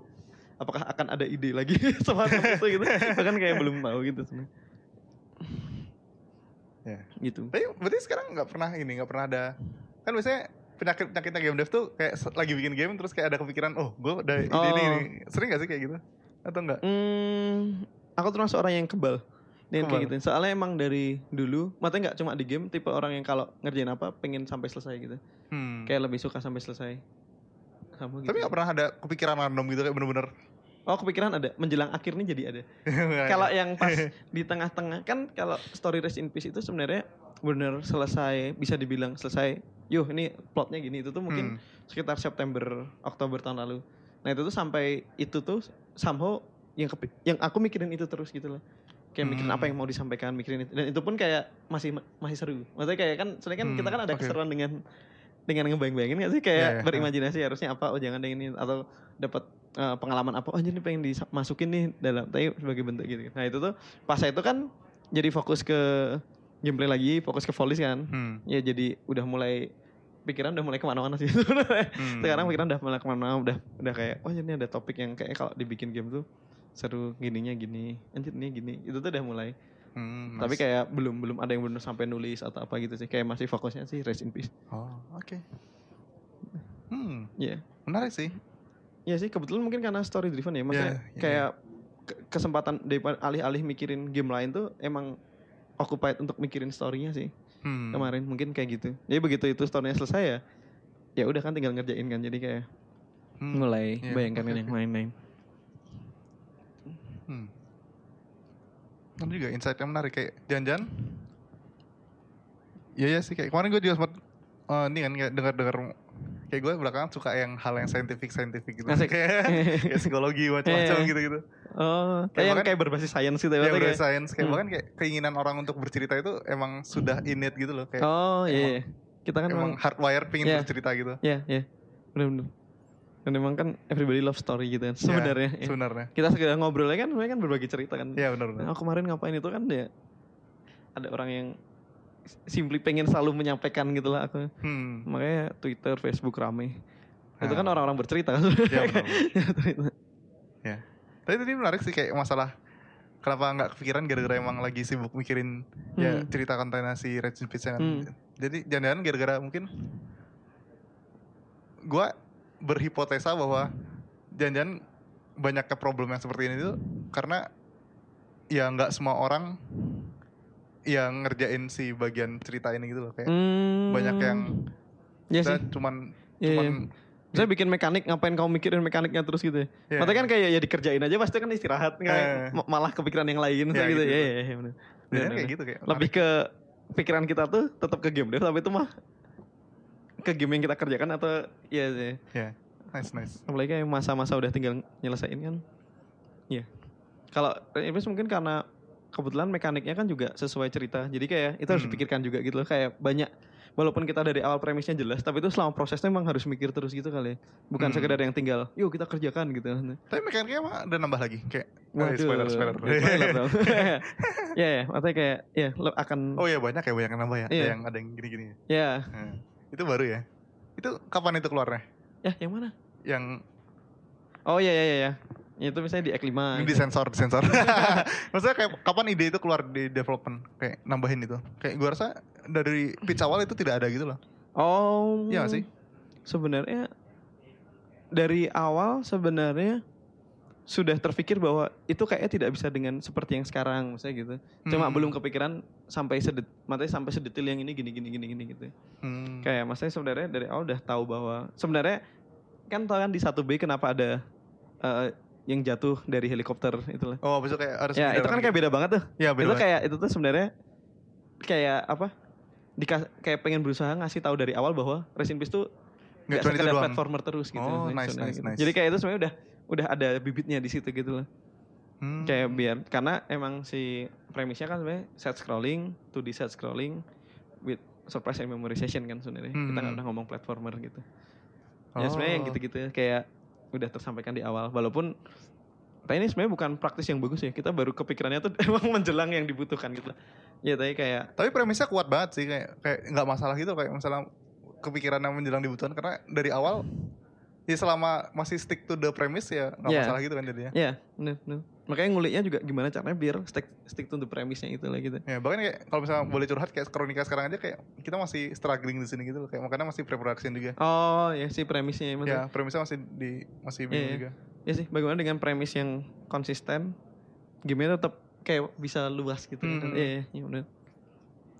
apakah akan ada ide lagi semacam itu gitu bahkan kayak belum tahu gitu sebenarnya Ya. gitu Tapi berarti sekarang nggak pernah ini, nggak pernah ada kan biasanya penyakit penyakitnya game dev tuh kayak lagi bikin game terus kayak ada kepikiran oh gue udah ide ini, Oh. ini sering gak sih kayak gitu atau enggak Hmm, aku termasuk orang yang kebal dengan kayak gitu. Soalnya emang dari dulu, maksudnya nggak cuma di game, tipe orang yang kalau ngerjain apa pengen sampai selesai gitu. hmm. Kayak lebih suka sampai selesai. Sama gitu. tapi nggak pernah ada kepikiran random gitu kayak bener-bener Oh kepikiran ada, menjelang akhir nih jadi ada. kalau yang pas di tengah-tengah kan kalau story Rest in Peace itu sebenarnya bener selesai, bisa dibilang selesai. Yuh ini plotnya gini itu tuh mungkin Hmm. sekitar September Oktober tahun lalu. Nah itu tuh sampai itu tuh somehow yang kepi- yang aku mikirin itu terus gitu loh. Kayak mikirin Hmm. apa yang mau disampaikan, mikirin itu. Dan itu pun kayak masih masih seru. Maksudnya kayak kan sebenarnya kan kita Hmm, kan ada oke. keseruan dengan dengan ngebayang-bayangin gak sih kayak Iya, iya. berimajinasi harusnya apa oh jangan ini atau dapat eh, pengalaman apa oh jadi pengen dimasukin nih dalam tapi sebagai bentuk gitu. Nah itu tuh pas itu kan jadi fokus ke gameplay lagi, fokus ke volley kan. Hmm. Ya jadi udah mulai pikiran udah mulai ke mana-mana sih Hmm. sekarang pikiran udah mulai ke mana udah udah kayak oh ini ada topik yang kayak kalau dibikin game tuh seru gininya gini anjir ini gini. Itu tuh udah mulai. Hmm, tapi kayak belum belum ada yang benar sampai nulis atau apa gitu sih. Kayak masih fokusnya sih rest in peace. Oh oke. Hmm. Ya menarik sih. Ya sih kebetulan mungkin karena story driven ya. Maksudnya Ya, ya, kayak ke- kesempatan daripada alih-alih mikirin game lain tuh emang occupied untuk mikirin storynya sih hmm. kemarin mungkin kayak gitu jadi begitu itu storynya selesai ya ya udah kan tinggal ngerjain kan jadi kayak Hmm. mulai Iya, bayangkan oke, yang lain-lain Hmm. Ada juga insight yang menarik kayak jangan-jangan Iya ya sih kayak kemarin gue juga sempat eh, ini kan kayak dengar-dengar kayak gue belakangan suka yang hal yang scientific scientific gitu Asik. kayak, kayak psikologi macam-macam Iya. gitu-gitu. Oh, Kayak kayak yang bahkan- kayak berbasis sains gitu Ya berarti udah kayak- science kayak Hmm. bahkan kayak keinginan orang untuk bercerita itu emang sudah innate gitu loh kayak Oh iya, iya. kita kan emang emang, hardwire pingin Iya. bercerita gitu. ya ya benar-benar. Dan emang kan everybody love story gitu kan sebenarnya. Ya, ya. Sebenarnya. Kita segera ngobrolnya kan sebenarnya kan berbagi cerita kan. Iya benar benar. Nah, kemarin ngapain itu kan ya ada orang yang simply pengen selalu menyampaikan gitu lah aku. Hmm. Makanya Twitter, Facebook rame. Itu kan Ah. orang-orang bercerita benar. Cerita. Ya. Tapi tadi menarik sih kayak masalah kenapa nggak kepikiran gara-gara emang lagi sibuk mikirin ya Hmm. cerita kontennya si Red Pizza kan. Hmm. Jadi jangan-jangan gara-gara mungkin gua berhipotesa bahwa jangan-jangan banyaknya problem yang seperti ini tuh karena ya nggak semua orang yang ngerjain si bagian cerita ini gitu loh kayak Hmm. banyak yang Iya kita sih. cuman Iya, cuman Saya bikin mekanik, ngapain kamu mikirin mekaniknya terus gitu ya? Iya. Maksudnya kan kayak ya dikerjain aja, pasti kan istirahat, kayak Eh. ma- malah kepikiran yang lain, Iya, gitu. gitu. Iya, iya, iya, Bener, kayak gitu kayak Lebih ke pikiran kita tuh tetap ke game dev, tapi itu mah ke game yang kita kerjakan atau ya, ya. ya nice nice apalagi kayak masa-masa udah tinggal nyelesain kan. Iya. Kalau Invis mungkin karena kebetulan mekaniknya kan juga sesuai cerita, jadi kayak itu harus Hmm. dipikirkan juga gitu loh, kayak banyak walaupun kita dari awal premisnya jelas, tapi itu selama prosesnya emang harus mikir terus gitu kali ya. Bukan Hmm. sekedar yang tinggal, yuk kita kerjakan gitu. tapi mekaniknya mah ada nambah lagi kayak eh, Waduh, spoiler spoiler spoiler ya ya, maksudnya kayak ya akan Oh iya banyak ya banyak yang nambah ya. Ada Iya. yang ada yang gini-gini. ya Nah, itu baru ya. Itu kapan itu keluarnya? ya yang mana? yang Oh iya iya iya. Itu misalnya di X5. ini gitu. di sensor di sensor maksudnya kayak kapan ide itu keluar di development kayak nambahin itu kayak gua rasa dari pitch awal itu tidak ada gitu loh Oh. Iya sih? Sebenarnya dari awal sebenarnya sudah terpikir bahwa itu kayaknya tidak bisa dengan seperti yang sekarang misalnya gitu. Cuma Hmm. belum kepikiran sampai sedet matanya sampai sedetil yang ini gini gini gini gini gitu. Hmm. Kayak maksudnya sebenarnya dari awal udah tahu bahwa sebenarnya kan tau kan di 1B kenapa ada eh, yang jatuh dari helikopter itu lah. oh besok kayak harus Ya, itu kan kayak beda banget tuh. ya itu beda banget. kayak itu tuh sebenarnya kayak apa? Dikas kayak pengen berusaha ngasih tahu dari awal bahwa Resin Peace tuh Nggak cuma itu doang. platformer terus gitu. Oh, nice, nice, gitu. nice. Jadi kayak itu sebenarnya udah udah ada bibitnya di situ gitu loh. Hmm. Kayak biar karena emang si premisnya kan sebenarnya set scrolling, 2D set scrolling with surprise and memorization kan sebenarnya. Kita nggak Hmm. pernah ngomong platformer gitu. Ya sebenarnya yang Oh. gitu-gitu kayak udah tersampaikan di awal walaupun tapi ini sebenarnya bukan praktis yang bagus ya. Kita baru kepikirannya tuh emang menjelang yang dibutuhkan gitu. Ya tapi kayak Tapi premisnya kuat banget sih kayak kayak nggak masalah gitu kayak misalnya kepikiran yang menjelang dibutuhkan karena dari awal ya selama masih stick to the premise ya nggak Iya. masalah gitu kan jadinya. ya bener, bener. Makanya nguliknya juga gimana caranya biar stick stick to the premise-nya itu lah gitu. Ya bahkan kayak kalau misalnya boleh curhat kayak kronika sekarang aja kayak kita masih struggling di sini gitu loh. kayak makanya masih pre-production juga. Oh ya si premisnya ya, Ya premisnya masih di masih bingung Iya, iya. juga. Ya sih bagaimana dengan premis yang konsisten game-nya tetap kayak bisa luas gitu. Hmm. Iya, iya, iya bener.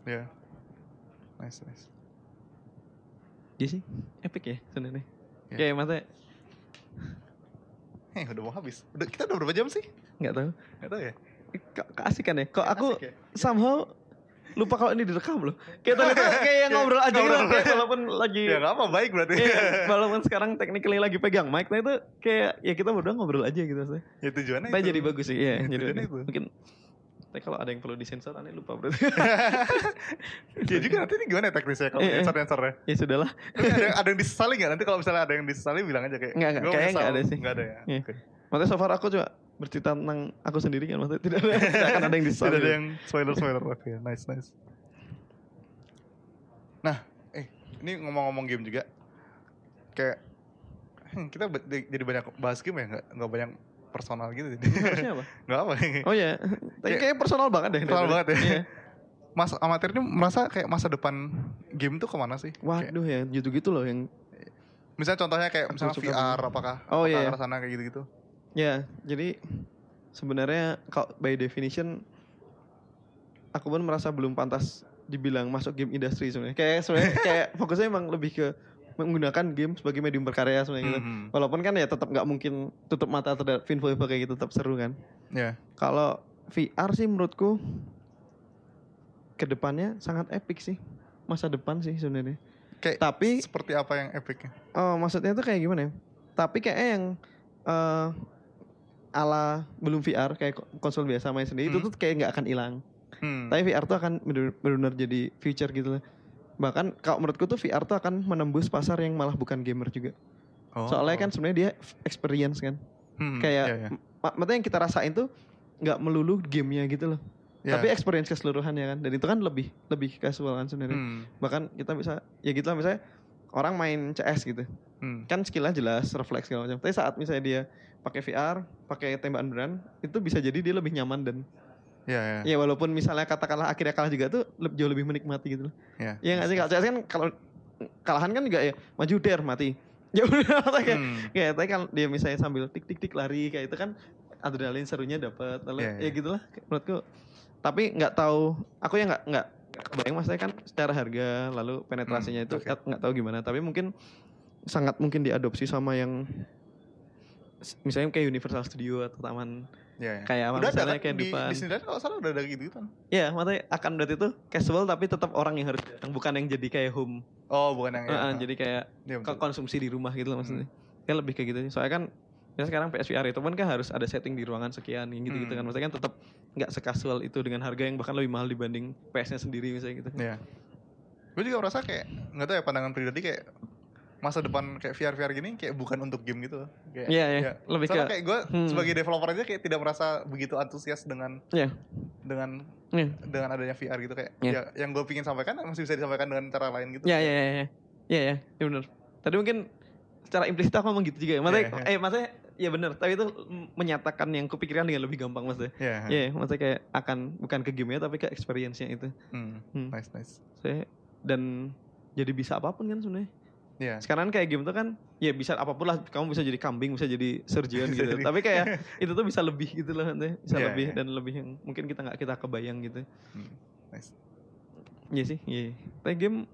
Ya. Nice nice. Iya sih, epic ya sebenarnya. Iya. Kayak maksudnya Eh udah mau habis. Udah kita udah berapa jam sih? nggak tahu. Gak tahu ya. Kok keasikan ya? Kok aku ya? somehow lupa kalau ini direkam loh. Kayak tuh kayak yang ngobrol aja gitu. Kayak walaupun lagi Ya nggak apa baik berarti. Iya, walaupun sekarang technically lagi pegang mic, nah itu kayak ya kita berdua ngobrol aja gitu sih. ya tujuannya Tapi jadi bagus sih, iya. Ya, jadi itu. mungkin tapi kalau ada yang perlu disensor aneh lupa berarti. Ya juga nanti ini gimana ya teknisnya kalau Iya, iya. answer-answernya? ya sudahlah. Ada, ada yang disesali nggak? Nanti kalau misalnya ada yang disesali bilang aja kayak Nggak, nggak. "Gua Kayaknya menyesal." nggak ada sih. Nggak ada ya. Iya. Oke. Maksudnya so far aku juga bercerita tentang aku sendiri kan maksudnya tidak ada, tidak akan ada yang disesali. Tidak ada yang spoiler-spoiler. Oke, nice nice. Nah, eh ini ngomong-ngomong game juga. Kayak hmm, kita jadi banyak bahas game ya, nggak nggak banyak personal gitu. Harusnya apa? Nggak apa. Oh iya, tapi Kayak- kayak personal banget deh. Personal banget ya. Iya. Mas amatir ini merasa kayak masa depan game tuh ke mana sih? Kayak, Waduh ya, gitu-gitu loh yang misalnya contohnya kayak misalnya VR apakah Oh, apakah iya, iya. arah sana kayak gitu-gitu? Ya, jadi sebenarnya kalau by definition aku pun merasa belum pantas dibilang masuk game industry sebenarnya. Kayak sebenarnya kayak fokusnya emang lebih ke menggunakan game sebagai medium berkarya sebenarnya gitu. Mhm. Walaupun kan ya tetap nggak mungkin tutup mata terhadap info-info kayak gitu tetap seru kan. Ya. Kalau VR sih menurutku ke depannya sangat epic sih masa depan sih sebenarnya. Kayak Tapi seperti apa yang epicnya? Oh, maksudnya itu kayak gimana ya? Tapi kayaknya yang eh ala belum VR kayak ko- konsol biasa main sendiri itu Hmm. tuh kayak nggak akan hilang. Hmm. Tapi VR tuh akan benar-benar jadi future gitu loh. Bahkan kalau menurutku tuh VR tuh akan menembus pasar yang malah bukan gamer juga. Oh. Soalnya kan sebenarnya dia experience kan. Hmm, kayak iya, iya. ma- maksudnya yang kita rasain tuh nggak melulu gamenya gitu loh. Iya. Tapi experience keseluruhan ya kan. Dan itu kan lebih lebih casual kan sebenarnya. Hmm, Bahkan kita bisa ya gitu lah misalnya orang main CS gitu hmm. kan skillnya jelas refleks segala macam tapi saat misalnya dia pakai VR pakai tembakan beneran itu bisa jadi dia lebih nyaman dan Iya, iya. ya walaupun misalnya katakanlah akhirnya kalah juga tuh le- jauh lebih menikmati gitu loh Iya. ya nggak sih kalau CS kan kalau kalahan kan juga ya maju der mati ya udah kayak Hmm. kayak tapi kan dia misalnya sambil tik tik tik lari kayak itu kan adrenalin serunya dapat lalu Iya, ya iya. gitulah menurutku tapi nggak tahu aku ya nggak nggak bayang maksudnya kan secara harga lalu penetrasinya Hmm, itu oke. nggak nggak tahu gimana tapi mungkin sangat mungkin diadopsi sama yang misalnya kayak Universal Studio atau taman Iya, iya. kayak Udah ada misalnya kan kayak di depan Disneyland kalau salah udah ada gitu kan. ya makanya akan berarti itu casual tapi tetap orang yang harus datang bukan yang jadi kayak home Oh, bukan yang eh, ya. jadi kayak Iya, ke betul. konsumsi di rumah gitu loh maksudnya. Kayak lebih kayak gitu sih. Soalnya kan ya sekarang PSVR itu pun kan harus ada setting di ruangan sekian gitu gitu Hmm. kan. Maksudnya kan tetap nggak sekasual itu dengan harga yang bahkan lebih mahal dibanding PS-nya sendiri misalnya gitu. Iya. Gue juga merasa kayak nggak tahu ya pandangan pribadi kayak masa depan kayak VR VR gini kayak bukan untuk game gitu. Kayak, Iya, iya. Lebih Soalnya ke- kayak gue Hmm. sebagai developer aja kayak tidak merasa begitu antusias dengan Iya. dengan Iya. dengan adanya VR gitu kayak Iya. ya yang gue pingin sampaikan masih bisa disampaikan dengan cara lain gitu. Iya, iya, iya. Iya, iya. Iya benar. Tadi mungkin secara implisit aku ngomong gitu juga. Maksudnya, Iya, iya. eh maksudnya ya benar. Tapi itu menyatakan yang kupikirkan dengan lebih gampang maksudnya. Iya. Iya, maksudnya kayak akan bukan ke game-nya tapi ke experience-nya itu. Hmm, Hmm. Nice, nice. Saya dan jadi bisa apa pun kan sebenarnya. Iya. Sekarang kayak game tuh kan ya bisa apa pun lah. Kamu bisa jadi kambing, bisa jadi surgeon gitu. Tapi kayak itu tuh bisa lebih gitu loh nanti. Bisa Iya, lebih iya. dan lebih yang mungkin kita nggak kita kebayang gitu. Hmm, Nice. Iya sih, iya. Tapi game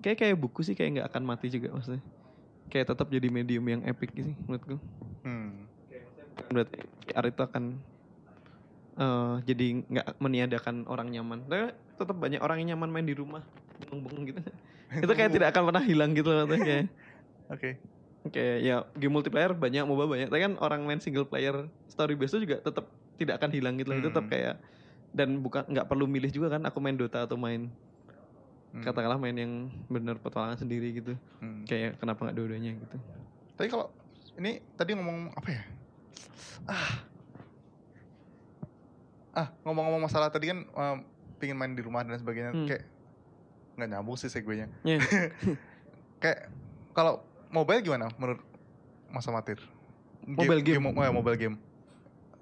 kayak kayak buku sih kayak nggak akan mati juga maksudnya. Kayak tetap jadi medium yang epic sih menurutku. Hmm. Berarti VR itu akan eh jadi nggak meniadakan orang nyaman. Tapi tetap banyak orang yang nyaman main di rumah, bengong-bengong gitu. Itu kayak tidak akan pernah hilang gitu loh kayak. Oke. Kayak ya game multiplayer banyak, MOBA banyak. Tapi kan orang main single player story based itu juga tetap tidak akan hilang gitu loh. Itu tetap Hmm. kayak dan bukan nggak perlu milih juga kan aku main Dota atau main Hmm. katakanlah main yang bener petualangan sendiri gitu. Hmm. Kayak kenapa nggak dua-duanya gitu. Tapi kalau ini tadi ngomong apa ya? Ah. Ah, ngomong-ngomong masalah tadi kan em, pingin main di rumah dan sebagainya Hmm. kayak nggak nyambung sih segue-nya. Iya. Kayak kalau mobile gimana menurut Mas Amatir? Mobile game. mo- ya, mobile game.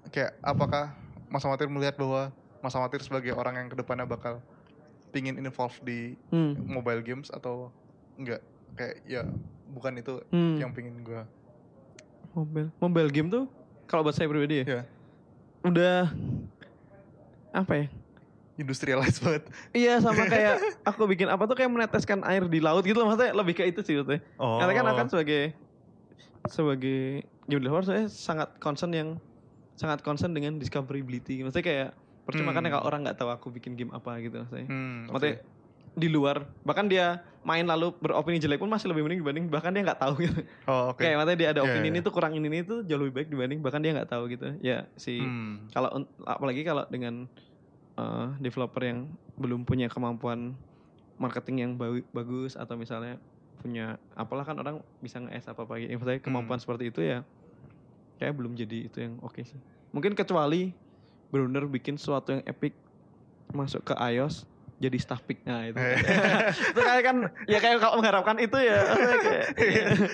Kayak apakah Mas Amatir melihat bahwa Mas Amatir sebagai orang yang ke depannya bakal pingin involve di Hmm. mobile games atau enggak? Kayak ya bukan itu Hmm. yang pingin gua. mobile mobile game tuh kalau buat saya pribadi ya Ya, udah apa ya industrialize banget. iya sama kayak aku bikin apa tuh kayak meneteskan air di laut gitu loh maksudnya lebih ke itu sih maksudnya Oh. karena kan akan sebagai sebagai game developer saya sangat concern yang sangat concern dengan discoverability maksudnya kayak percuma kan Hmm. kalau orang nggak tahu aku bikin game apa gitu maksudnya Hmm, maksudnya oke. di luar bahkan dia main lalu beropini jelek pun masih lebih mending dibanding bahkan dia nggak tahu gitu Oh, oke. Kayak matanya dia ada Iya, opini iya. ini tuh kurang ini ini tuh jauh lebih baik dibanding bahkan dia nggak tahu gitu. Ya si Hmm. kalau apalagi kalau dengan uh, developer yang belum punya kemampuan marketing yang ba- bagus atau misalnya punya apalah kan orang bisa nge-S apa apa gitu. Maksudnya kemampuan Hmm. seperti itu ya kayak belum jadi itu yang oke sih. Mungkin kecuali benar-benar bikin sesuatu yang epic masuk ke iOS jadi staff pick nah itu Eh. itu kayak kan ya kayak kalau mengharapkan itu ya kayak,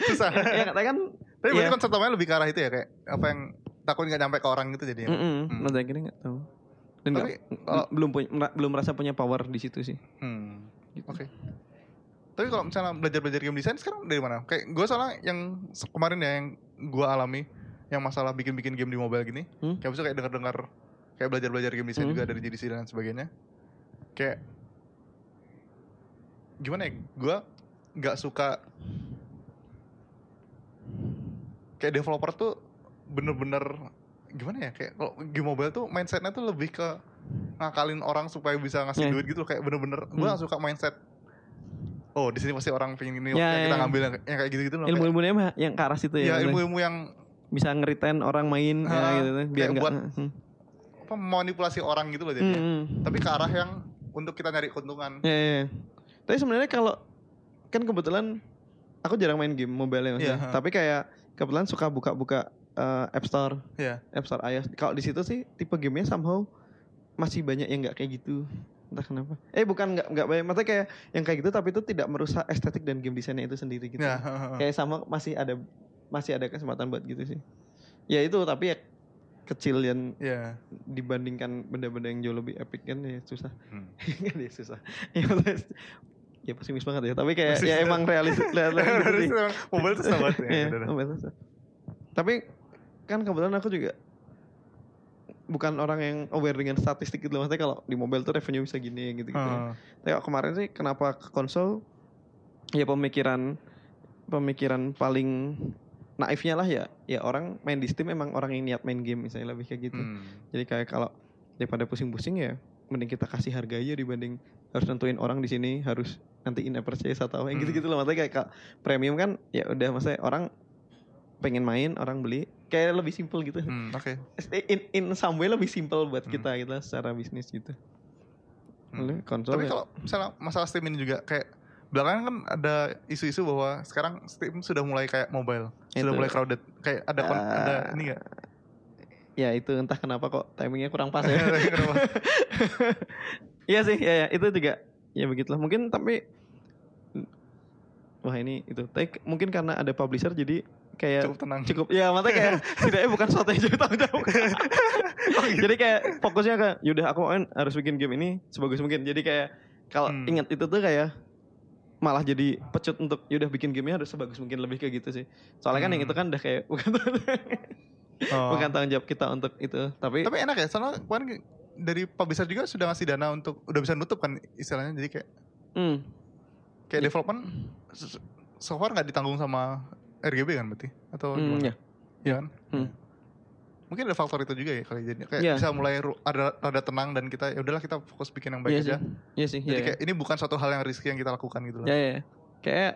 Susah. ya katanya kan Tapi berarti Iya. konsep lebih ke arah itu ya kayak apa yang takut nggak nyampe ke orang gitu jadinya. Hmm. menurut saya gini nggak tahu. Dan Tapi nggak- kalau- belum punya belum merasa punya power di situ sih. Hmm. Gitu. Oke. Tapi kalau misalnya belajar-belajar game design sekarang dari mana? Kayak gue soalnya yang kemarin ya yang gue alami yang masalah bikin-bikin game di mobile gini, Hmm? kayak bisa kayak dengar-dengar kayak belajar-belajar game design Hmm. juga dari JDC dan sebagainya. Kayak gimana ya? Gue nggak suka kayak developer tuh bener-bener gimana ya kayak kalau game mobile tuh mindsetnya tuh lebih ke ngakalin orang supaya bisa ngasih Yeah. duit gitu kayak bener-bener gue Hmm. gak suka mindset oh di sini pasti orang pengen ini Ya, kayak kita ya. ngambil yang, yang kayak gitu-gitu loh Ilmu-ilmunya mah yang ke arah situ ya. ya ilmu-ilmu yang Bisa ngeritain orang main ya, Ah, gitu biar buat hmm. apa manipulasi orang gitu loh Hmm, jadinya hmm. tapi ke arah yang untuk kita nyari keuntungan Ya, ya, ya. Tapi sebenarnya kalau kan kebetulan aku jarang main game mobile ya maksudnya. Iya, ha. Tapi kayak kebetulan suka buka-buka eh, App Store, ya App Store iOS. Kalau di situ sih tipe gamenya somehow masih banyak yang nggak kayak gitu. Entah kenapa. Eh bukan nggak nggak banyak, maksudnya kayak yang kayak gitu tapi itu tidak merusak estetik dan game desainnya itu sendiri gitu. ya Kayak sama masih ada masih ada kesempatan buat gitu sih. Ya itu tapi ya kecil yang ya dibandingkan benda-benda yang jauh lebih epic kan ya susah. Hmm. kan ya susah. Ya, ya pesimis banget ya. Tapi kayak Pesimis. ya emang realis real- real gitu mobile tuh sama banget ya susah. Tapi kan kebetulan aku juga bukan orang yang aware dengan statistik gitu. Maksudnya kalau di mobile tuh revenue bisa gini gitu-gitu. Ah, Tapi kalau kemarin sih kenapa ke konsol ya pemikiran pemikiran paling naifnya lah ya ya orang main di Steam emang orang yang niat main game misalnya lebih kayak gitu. hmm. Jadi kayak kalau daripada pusing-pusing ya mending kita kasih harga aja dibanding harus nentuin orang di sini harus nanti in purchase atau yang Hmm. gitu-gitu loh. Maksudnya kayak premium kan ya udah maksudnya orang pengen main, orang beli kayak lebih simple gitu. Hmm, oke In, in some way lebih simple buat Hmm. kita gitu secara bisnis gitu. Hmm. Konsol Tapi ya- kalau misalnya masalah Steam ini juga kayak belakangan kan ada isu-isu bahwa sekarang Steam sudah mulai kayak mobile, sudah Itu. mulai crowded. Kayak ada Ah. ada ini enggak? ya itu entah kenapa kok timingnya kurang pas ya. Iya sih, ya, ya itu juga ya begitulah. Mungkin tapi wah ini itu tapi mungkin karena ada publisher jadi kayak Cukup tenang. cukup ya makanya kayak setidaknya bukan sesuatu yang jadi tanggung jawab Oh, gitu. jadi kayak fokusnya ke yaudah aku main harus bikin game ini sebagus mungkin jadi kayak kalau Hmm. ingat itu tuh kayak malah jadi pecut untuk yaudah bikin gamenya harus sebagus mungkin lebih kayak gitu sih soalnya kan yang Hmm. itu kan udah kayak bukan Oh. bukan tanggung jawab kita untuk itu tapi, Tapi enak ya, soalnya kemarin dari publisher juga sudah ngasih dana untuk udah bisa nutup kan istilahnya jadi kayak hmm, kayak Ya. development so far nggak ditanggung sama RGB kan berarti atau hmm, gimana? ya. Iya kan? Hmm. Mungkin ada faktor itu juga ya kali jadi kayak Iya. bisa mulai ada rada tenang dan kita ya udahlah kita fokus bikin yang baik Iya aja. iya sih Jadi iya, iya. kayak ini bukan suatu hal yang risky yang kita lakukan gitu loh. ya, ya, ya. kayak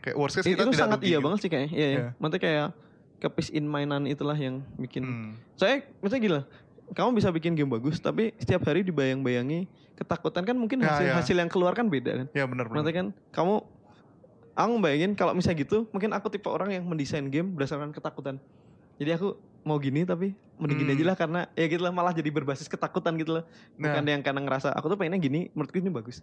Kayak worst case kita itu tidak sangat iya gitu. banget sih kayaknya iya, iya. Iya. maksudnya kayak ke peace in mainan itulah yang bikin Hmm. saya misalnya gila kamu bisa bikin game bagus tapi setiap hari dibayang-bayangi ketakutan kan mungkin Ya, hasil ya. hasil yang keluar kan beda kan Ya benar benar. Maksudnya kan kamu aku bayangin kalau misalnya gitu mungkin aku tipe orang yang mendesain game berdasarkan ketakutan jadi aku mau gini tapi mending gini Hmm. aja lah karena ya gitu lah malah jadi berbasis ketakutan gitu loh Nah, bukan yang karena ngerasa aku tuh pengennya gini menurutku ini bagus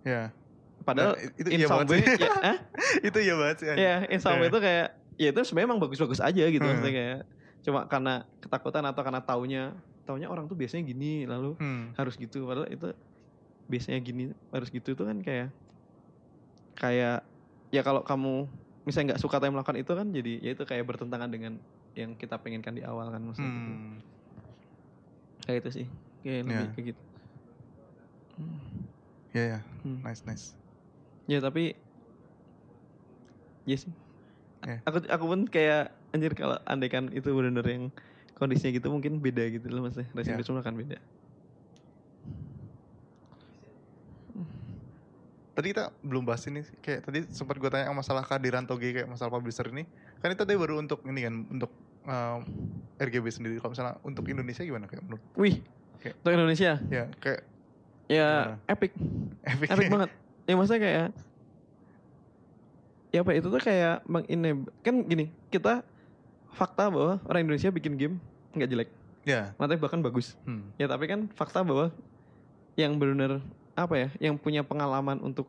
ya. padahal Nah, itu in iya some banget way ya, itu iya banget sih. ya in some way Iya. itu kayak ya itu sebenarnya emang bagus-bagus aja gitu Hmm. maksudnya kayak cuma karena ketakutan atau karena taunya taunya orang tuh biasanya gini lalu Hmm. harus gitu padahal itu biasanya gini harus gitu itu kan kayak kayak ya kalau kamu misalnya nggak suka tapi melakukan itu kan jadi ya itu kayak bertentangan dengan yang kita pengenkan di awal kan maksudnya gitu. Hmm. kayak itu sih kayak lebih Ya. kayak gitu Hmm. Ya ya. Hmm. Nice nice. ya tapi ya sih Ya. aku aku pun kayak anjir kalau andaikan itu benar-benar yang kondisinya gitu mungkin beda gitu loh maksudnya racing Ya. Racing akan beda Tadi kita belum bahas ini kayak tadi sempat gue tanya masalah kehadiran Toge kayak masalah publisher ini. Kan itu tadi baru untuk ini kan untuk um, RGB sendiri. Kalau misalnya untuk Indonesia gimana kayak menurut? wih Oke. untuk Indonesia Ya kayak ya Gimana? epic epic. epic banget ya maksudnya kayak ya apa itu tuh kayak mengenable kan gini kita fakta bahwa orang Indonesia bikin game nggak jelek Ya. maksudnya bahkan bagus Hmm. ya tapi kan fakta bahwa yang benar apa ya yang punya pengalaman untuk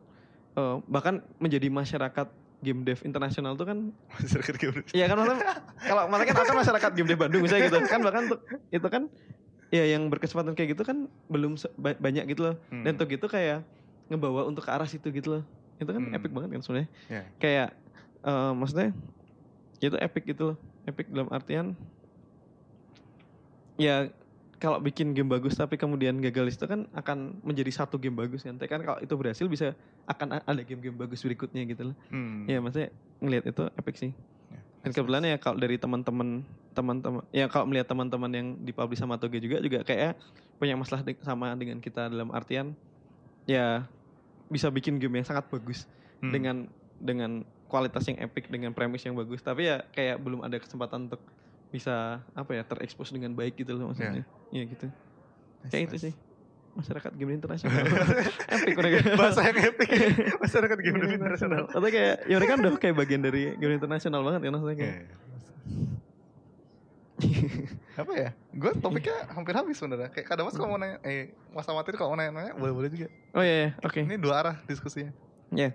eh, bahkan menjadi masyarakat game dev internasional tuh kan Masyarakat game Iya kan maksudnya kalau maksudnya kan aku kan masyarakat game dev Bandung misalnya gitu kan bahkan untuk itu kan ya yang berkesempatan kayak gitu kan belum banyak gitu loh Hmm. dan untuk itu kayak ngebawa untuk ke arah situ gitu loh itu kan Hmm. epic banget kan sebenarnya Ya. kayak eh, maksudnya itu epic gitu loh epic dalam artian ya kalau bikin game bagus tapi kemudian gagal itu kan akan menjadi satu game bagus Tapi kan kalau itu berhasil bisa akan ada game-game bagus berikutnya gitu loh Hmm. ya maksudnya ngelihat itu epic sih Ya. dan kebetulan ya kalau dari teman-teman teman-teman ya kalau melihat teman-teman yang dipublish sama Toge juga juga kayak punya masalah de- sama dengan kita dalam artian ya bisa bikin game yang sangat bagus Hmm. dengan dengan kualitas yang epic dengan premis yang bagus tapi ya kayak belum ada kesempatan untuk bisa apa ya terekspos dengan baik gitu loh maksudnya Iya gitu Nice, kayak itu nice. sih masyarakat game internasional epic mereka Bahasa yang epic. Masyarakat game internasional. atau kayak ya mereka kan udah kayak bagian dari game internasional banget kan maksudnya kayak Ya. apa ya? Gue topiknya hampir habis sebenarnya. Kayak kadang mas kalau mau nanya, eh mas amatir kalau mau nanya-nanya boleh boleh juga. oh iya, iya oke Ini dua arah diskusinya. ya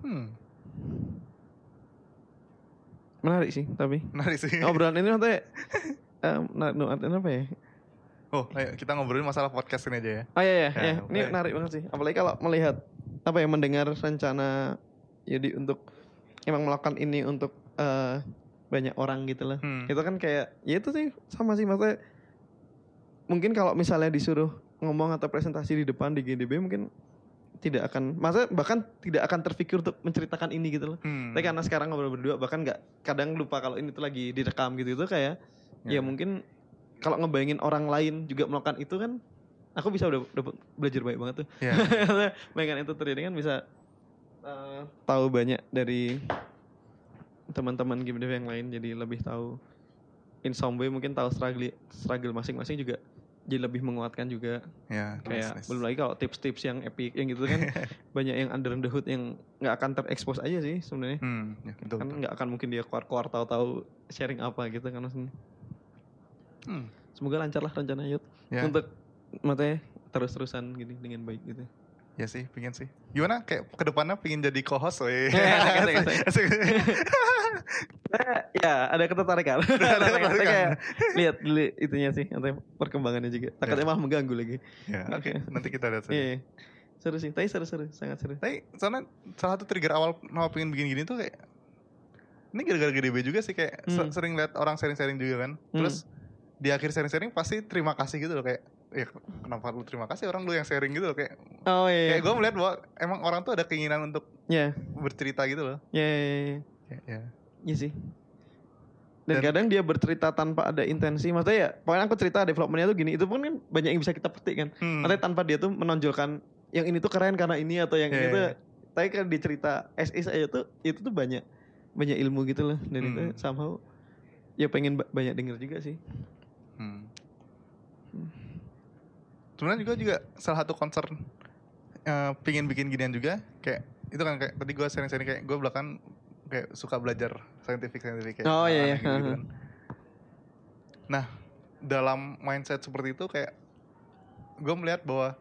Hmm, menarik sih tapi menarik sih. obrolan ini menarik no, artinya apa ya Oh, ayo kita ngobrolin masalah podcast ini aja ya. oh iya iya, Ya, iya. ini oke. menarik banget sih apalagi kalau melihat apa ya mendengar rencana jadi untuk emang melakukan ini untuk eh, banyak orang gitu lah Hmm. itu kan kayak ya itu sih sama sih maksudnya mungkin kalau misalnya disuruh ngomong atau presentasi di depan di GDB mungkin tidak akan masa bahkan tidak akan terpikir untuk menceritakan ini gitu loh Hmm. tapi karena sekarang ngobrol berdua bahkan nggak kadang lupa kalau ini tuh lagi direkam gitu itu kayak ya, Ya. mungkin kalau ngebayangin orang lain juga melakukan itu kan aku bisa udah, udah belajar banyak banget tuh Ya. bayangkan itu terjadi kan bisa eh, tahu banyak dari teman-teman game dev yang lain jadi lebih tahu in some way mungkin tahu struggle struggle masing-masing juga jadi lebih menguatkan juga Ya, kayak nice, nice. belum lagi kalau tips-tips yang epic yang gitu kan banyak yang under the hood yang nggak akan terekspos aja sih sebenarnya Hmm, ya, betul. kan betul. nggak akan mungkin dia keluar-keluar tahu-tahu sharing apa gitu kan maksudnya Hmm. semoga lancar lah rencana Yud Ya. untuk matanya terus-terusan gini dengan baik gitu. Ya sih, pingin sih. Gimana kayak ke depannya pingin jadi co-host, weh. Ya, ada ketertarikan. Ada ketertarikan. Kayak lihat dulu itunya sih, atau perkembangannya juga. Takutnya Ya. malah mengganggu lagi. Ya, oke. Nanti kita lihat saja. Iya. Seru sih, tapi seru-seru, sangat seru. Tapi soalnya salah satu trigger awal kenapa pengen bikin gini tuh kayak ini gara-gara GDB juga sih kayak Hmm. sering lihat orang sharing-sharing juga kan. Terus di akhir sharing-sharing pasti terima kasih gitu loh kayak ya kenapa lu terima kasih orang lu yang sharing gitu loh kayak Oh iya. kayak gue melihat bahwa emang orang tuh ada keinginan untuk Ya, bercerita gitu loh. ya, ya, ya. Ya, ya. Iya sih. Dan, Dan- kadang dia bercerita tanpa ada intensi. Maksudnya ya, pokoknya aku cerita developmentnya tuh gini. Itu pun kan banyak yang bisa kita petik kan. Hmm. Maksudnya tanpa dia tuh menonjolkan yang ini tuh keren karena ini atau yang Iya, ini tuh. iya. Tapi kan di cerita SIS aja tuh itu tuh banyak banyak ilmu gitu loh. Dan itu Hmm. somehow ya pengen ba- banyak denger juga sih. Hmm. Sebenarnya juga juga salah satu concern eh, pingin bikin ginian juga kayak itu kan kayak tadi gue sering-sering kayak gue belakang kayak suka belajar scientific scientific kayak Oh, iya, iya. gitu kan. Nah dalam mindset seperti itu kayak gue melihat bahwa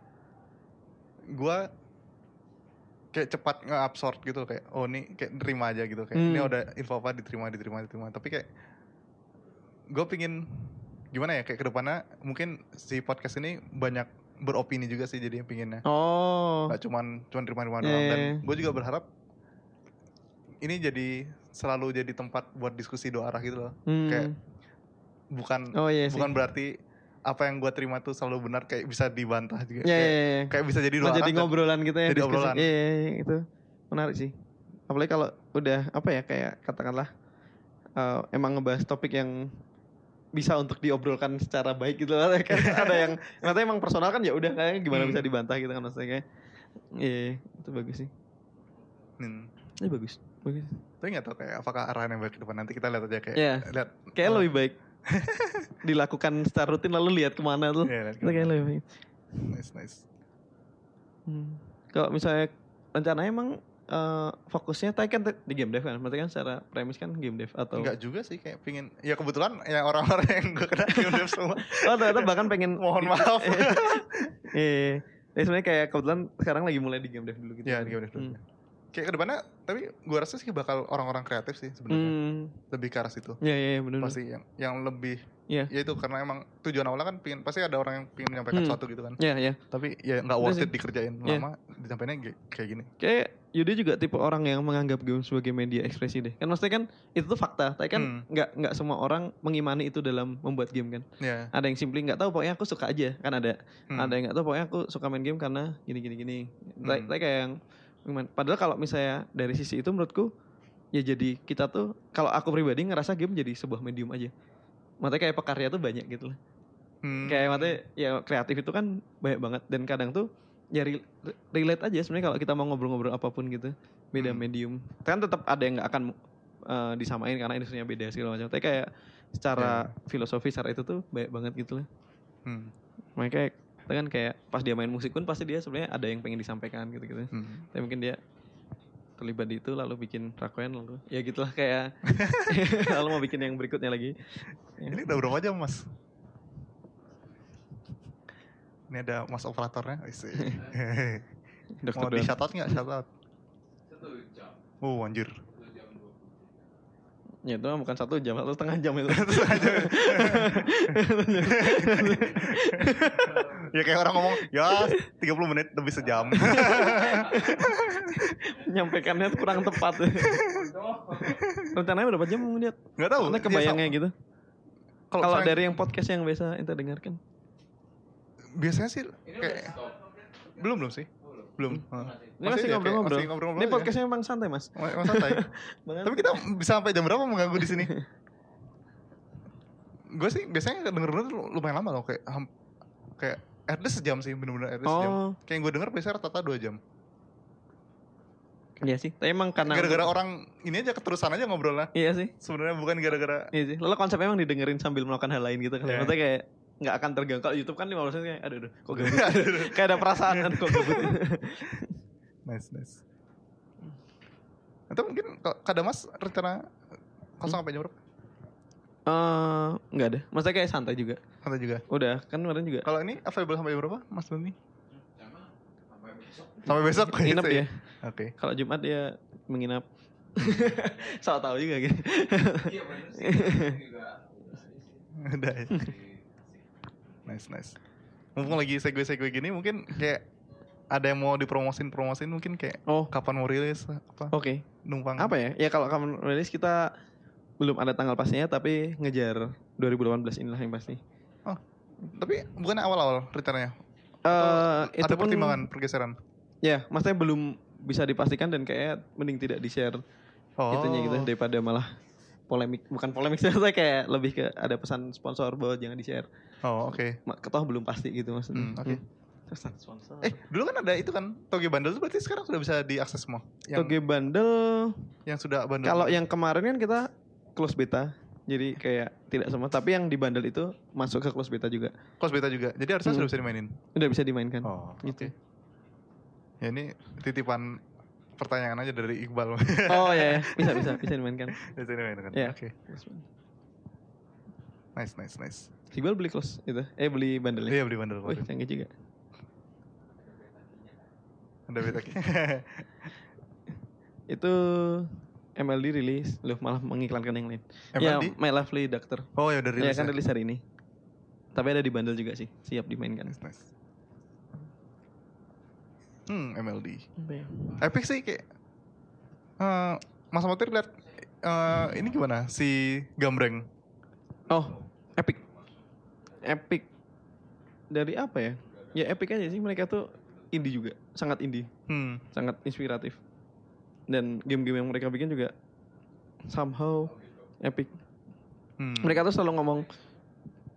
gue kayak cepat nge-absorb gitu kayak oh ini kayak nerima aja gitu kayak ini Hmm. udah info apa diterima diterima diterima tapi kayak gue pingin gimana ya kayak ke depannya mungkin si podcast ini banyak beropini juga sih jadi pinginnya Oh. nggak cuman cuman terima-terima Iya, doang iya, dan iya. gue juga berharap ini jadi selalu jadi tempat buat diskusi dua arah gitu loh Hmm. kayak bukan Oh iya sih. bukan berarti apa yang gue terima tuh selalu benar kayak bisa dibantah juga Ya, kayak, ya, ya. kayak bisa jadi dua jadi arah dan- ngobrolan gitu ya. jadi diskusi. obrolan. Iya, iya, iya, itu menarik sih. Apalagi kalau udah apa ya kayak katakanlah eh, emang ngebahas topik yang bisa untuk diobrolkan secara baik gitu loh. kan ada yang ternyata emang personal kan ya udah kayaknya gimana Hmm. bisa dibantah gitu kan maksudnya kayak iya itu bagus sih Hmm. ini bagus bagus tapi nggak tahu kayak apakah arahan yang baik ke depan nanti kita lihat aja kayak Iya. lihat kayak lebih baik dilakukan secara rutin lalu lihat ke mana tuh Iya, lihat itu kayak lebih baik nice nice Hmm. Kalau misalnya rencananya emang eh, fokusnya tadi kan di game dev kan, berarti kan secara premis kan game dev atau Enggak juga sih kayak pingin ya kebetulan ya orang-orang yang gue kenal game dev semua oh ternyata bahkan pengen mohon maaf Iya, ya sebenarnya kayak kebetulan sekarang lagi mulai di game dev dulu gitu. ya di game dev dulu. Hmm. Kayak ke depannya tapi gue rasa sih bakal orang-orang kreatif sih sebenarnya Hmm. lebih ke arah situ Iya iya benar. pasti yang yang lebih Iya. ya itu karena emang tujuan awalnya kan pingin pasti ada orang yang pingin menyampaikan Hmm. sesuatu gitu kan Iya iya. tapi ya nggak worth sih. it dikerjain Iya. lama disampaikannya kayak gini Kayak Yudi juga tipe orang yang menganggap game sebagai media ekspresi deh. Kan maksudnya kan itu tuh fakta, tapi kan Hmm. nggak nggak semua orang mengimani itu dalam membuat game kan. ya Ada yang simply nggak tahu pokoknya aku suka aja kan ada. Hmm. Ada yang nggak tahu pokoknya aku suka main game karena gini gini gini. Tapi Hmm. tapi kayak yang gimana? Padahal kalau misalnya dari sisi itu menurutku ya jadi kita tuh kalau aku pribadi ngerasa game jadi sebuah medium aja. Makanya kayak pekarya tuh banyak gitu lah. Hmm. Kayak maksudnya ya kreatif itu kan banyak banget dan kadang tuh ya re- relate aja sebenarnya kalau kita mau ngobrol-ngobrol apa pun gitu beda Hmm. medium kan tetap ada yang nggak akan eh, disamain karena industrinya beda segala macam tapi kayak secara filosofi secara itu tuh banyak banget gitu lah Hmm. makanya kita kan kayak pas dia main musik pun pasti dia sebenarnya ada yang pengen disampaikan gitu gitu Hmm. tapi mungkin dia terlibat di itu lalu bikin rakoen lalu ya gitulah kayak lalu mau bikin yang berikutnya lagi. Ini udah berapa jam mas? Ini ada mas operatornya? Mau di shout out nggak? Shout out. Oh anjir ya itu bukan satu jam satu setengah jam itu. Ya kayak orang ngomong ya 30 menit lebih sejam. Nyampaikannya kurang tepat. Rencananya berapa jam mau lihat nggak tahu. Soalnya dia kebayangnya gitu. Kalau dari yang podcast yang biasa kita dengarkan. Biasanya sih kayak belum belum sih belum. Ini masih ngobrol-ngobrol. masih ngobrol-ngobrol ini podcastnya emang santai mas. Mas- mas santai tapi kita bisa sampai jam berapa mengganggu di sini? Gue sih biasanya denger denger tuh lumayan lama loh kayak kayak at least sejam sih bener-bener at least sejam. Oh. Kayak yang gue denger biasanya rata-rata dua jam. Iya sih tapi emang karena gara-gara orang ini aja keterusan aja ngobrolnya. Iya sih. Sebenarnya bukan gara-gara iya sih lalu konsepnya emang didengerin sambil melakukan hal lain gitu kan Iya. maksudnya kayak nggak akan terganggu kalau YouTube kan 15 menit kayak aduh aduh kok gabut kayak ada perasaan kan kok gabut nice nice atau mungkin kalau kada mas rencana kosong sampai jam berapa Eh, nggak ada. Maksudnya kayak santai juga. Santai juga. Udah, kan kemarin juga. Kalau ini available sampai berapa, Mas Doni? Sampai besok. Nginep gitu ya. Oke. Kalau Jumat dia menginap. Salah tahu juga gitu. Udah ya. Nice nice. Mumpung lagi segue-segue gini mungkin kayak ada yang mau dipromosin promosin mungkin kayak Oh, kapan mau rilis apa oke. numpang Apa ya? Ya kalau kamu rilis kita belum ada tanggal pastinya tapi ngejar 2018 inilah yang pasti. tapi bukan awal-awal rencananya Eh itu ada pun pertimbangan pergeseran ya, maksudnya belum bisa dipastikan dan kayak mending tidak di-share oh itunya gitu daripada malah polemik bukan polemik maksudnya kayak lebih ke ada pesan sponsor bahwa jangan di-share. oh oke Ma- Ketoh belum pasti gitu maksudnya. Hmm, oke. Pesan sponsor. eh dulu kan ada itu kan toge bundle itu berarti sekarang sudah bisa diakses semua yang Toge bundle yang sudah bundle kalau yang kemarin kan kita close beta. Jadi kayak tidak semua, tapi yang di bundle itu masuk ke close beta juga. close beta juga jadi harusnya Hmm. sudah bisa dimainin Udah bisa dimainkan. oh gitu. ya ini titipan pertanyaan aja dari Iqbal Oh ya, ya. bisa bisa bisa dimainkan. bisa dimainkan Iya. oke nice nice nice Iqbal beli close itu. Eh beli bundle ya. iya beli bundle Wih, canggih juga. ada beta Itu MLD rilis, loh malah mengiklankan yang lain. MLD? Ya, My Lovely Doctor. oh ya udah Ya rilis kan ya? rilis hari ini. Tapi ada di bundle juga sih, siap dimainkan. Nice, nice. Hmm, MLD. Ya? Epic sih kayak eh Mas Motir lihat eh, ini gimana si Gambreng? Oh, Epic. Epic. Dari apa ya? Ya Epic aja sih mereka tuh indie juga, sangat indie, Hmm. sangat inspiratif. Dan game-game yang mereka bikin juga somehow epic. hmm. Mereka tuh selalu ngomong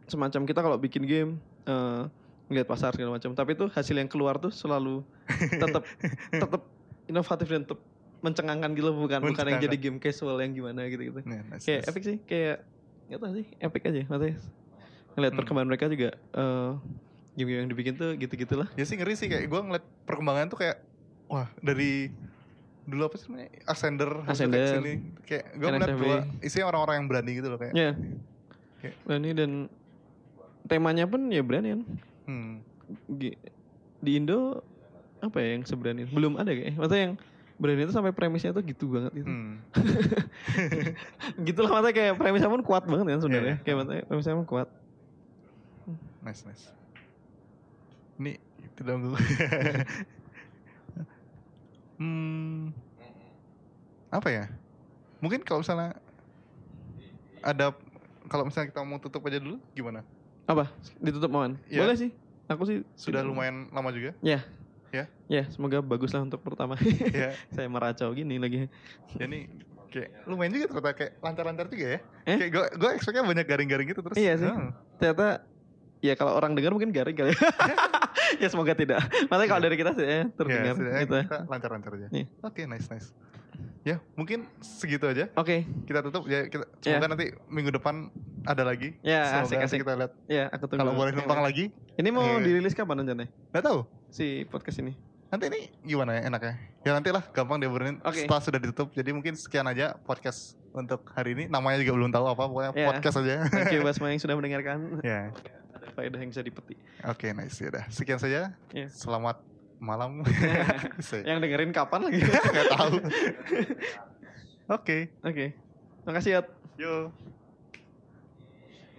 semacam kita kalau bikin game eh ngeliat pasar segala macam, tapi tuh hasil yang keluar tuh selalu tetap tetap inovatif dan tetap mencengangkan gitu bukan bukan yang jadi game casual yang gimana gitu gitu. Nih, nice, kayak nice. epic sih kayak nggak tahu sih epic aja maksudnya. Ngeliat Hmm. perkembangan mereka juga eh game-game yang dibikin tuh gitu gitulah Ya sih ngeri sih. Kayak gue ngeliat perkembangan tuh kayak wah dari dulu apa sih namanya? Ascender, itu Ascender. kayak sini. kayak gue ngeliat bahwa isinya orang-orang yang berani gitu loh kayak. Ya Kayak- berani dan temanya pun ya berani kan hmm. Di Indo apa ya yang seberani? Belum ada kayak maksudnya yang berani itu sampai premisnya tuh gitu banget gitu. Hmm. gitu lah maksudnya kayak premisnya pun kuat banget kan sebenarnya. Iya. kayak maksudnya premisnya pun kuat. Nice nice. Ini tidak gue hmm apa ya? Mungkin kalau misalnya ada kalau misalnya kita mau tutup aja dulu gimana apa? Ditutup mohon Iya. boleh sih. Aku sih sudah tidak- lumayan lama juga? Ya Ya? ya semoga bagus lah untuk pertama. Ya saya meracau gini lagi. Jadi kayak lumayan juga ternyata kayak lancar-lancar juga ya. Eh? kayak gue gue expectnya banyak garing-garing gitu terus. Iya sih. hmm. ternyata ya kalau orang dengar mungkin garing kali ya. Semoga tidak. Makanya kalau Iya. dari kita sih ya terdengar Ya, gitu lancar-lancar aja. Iya. oke nice nice ya mungkin segitu aja. Oke. Kita tutup. Ya kita semoga Ya. nanti minggu depan ada lagi. Ya, semoga nanti asik-asik. kita lihat ya aku tunggu. kalau boleh numpang lagi. Ini mau Iya. dirilis kapan rencananya? Nggak tahu. Si podcast ini. Nanti ini gimana ya enaknya? Ya nantilah. Gampang diabarin Oke. setelah sudah ditutup. Jadi mungkin sekian aja podcast untuk hari ini. Namanya juga belum tahu apa pokoknya Ya. podcast aja. Thank you Basma yang sudah mendengarkan. Ya. Ada faedah yang bisa dipetik oke nice. Ya udah. Sekian saja. Ya. selamat malam. Saya yang dengerin kapan lagi? Nggak tahu. Oke. Oke. Makasih ya yo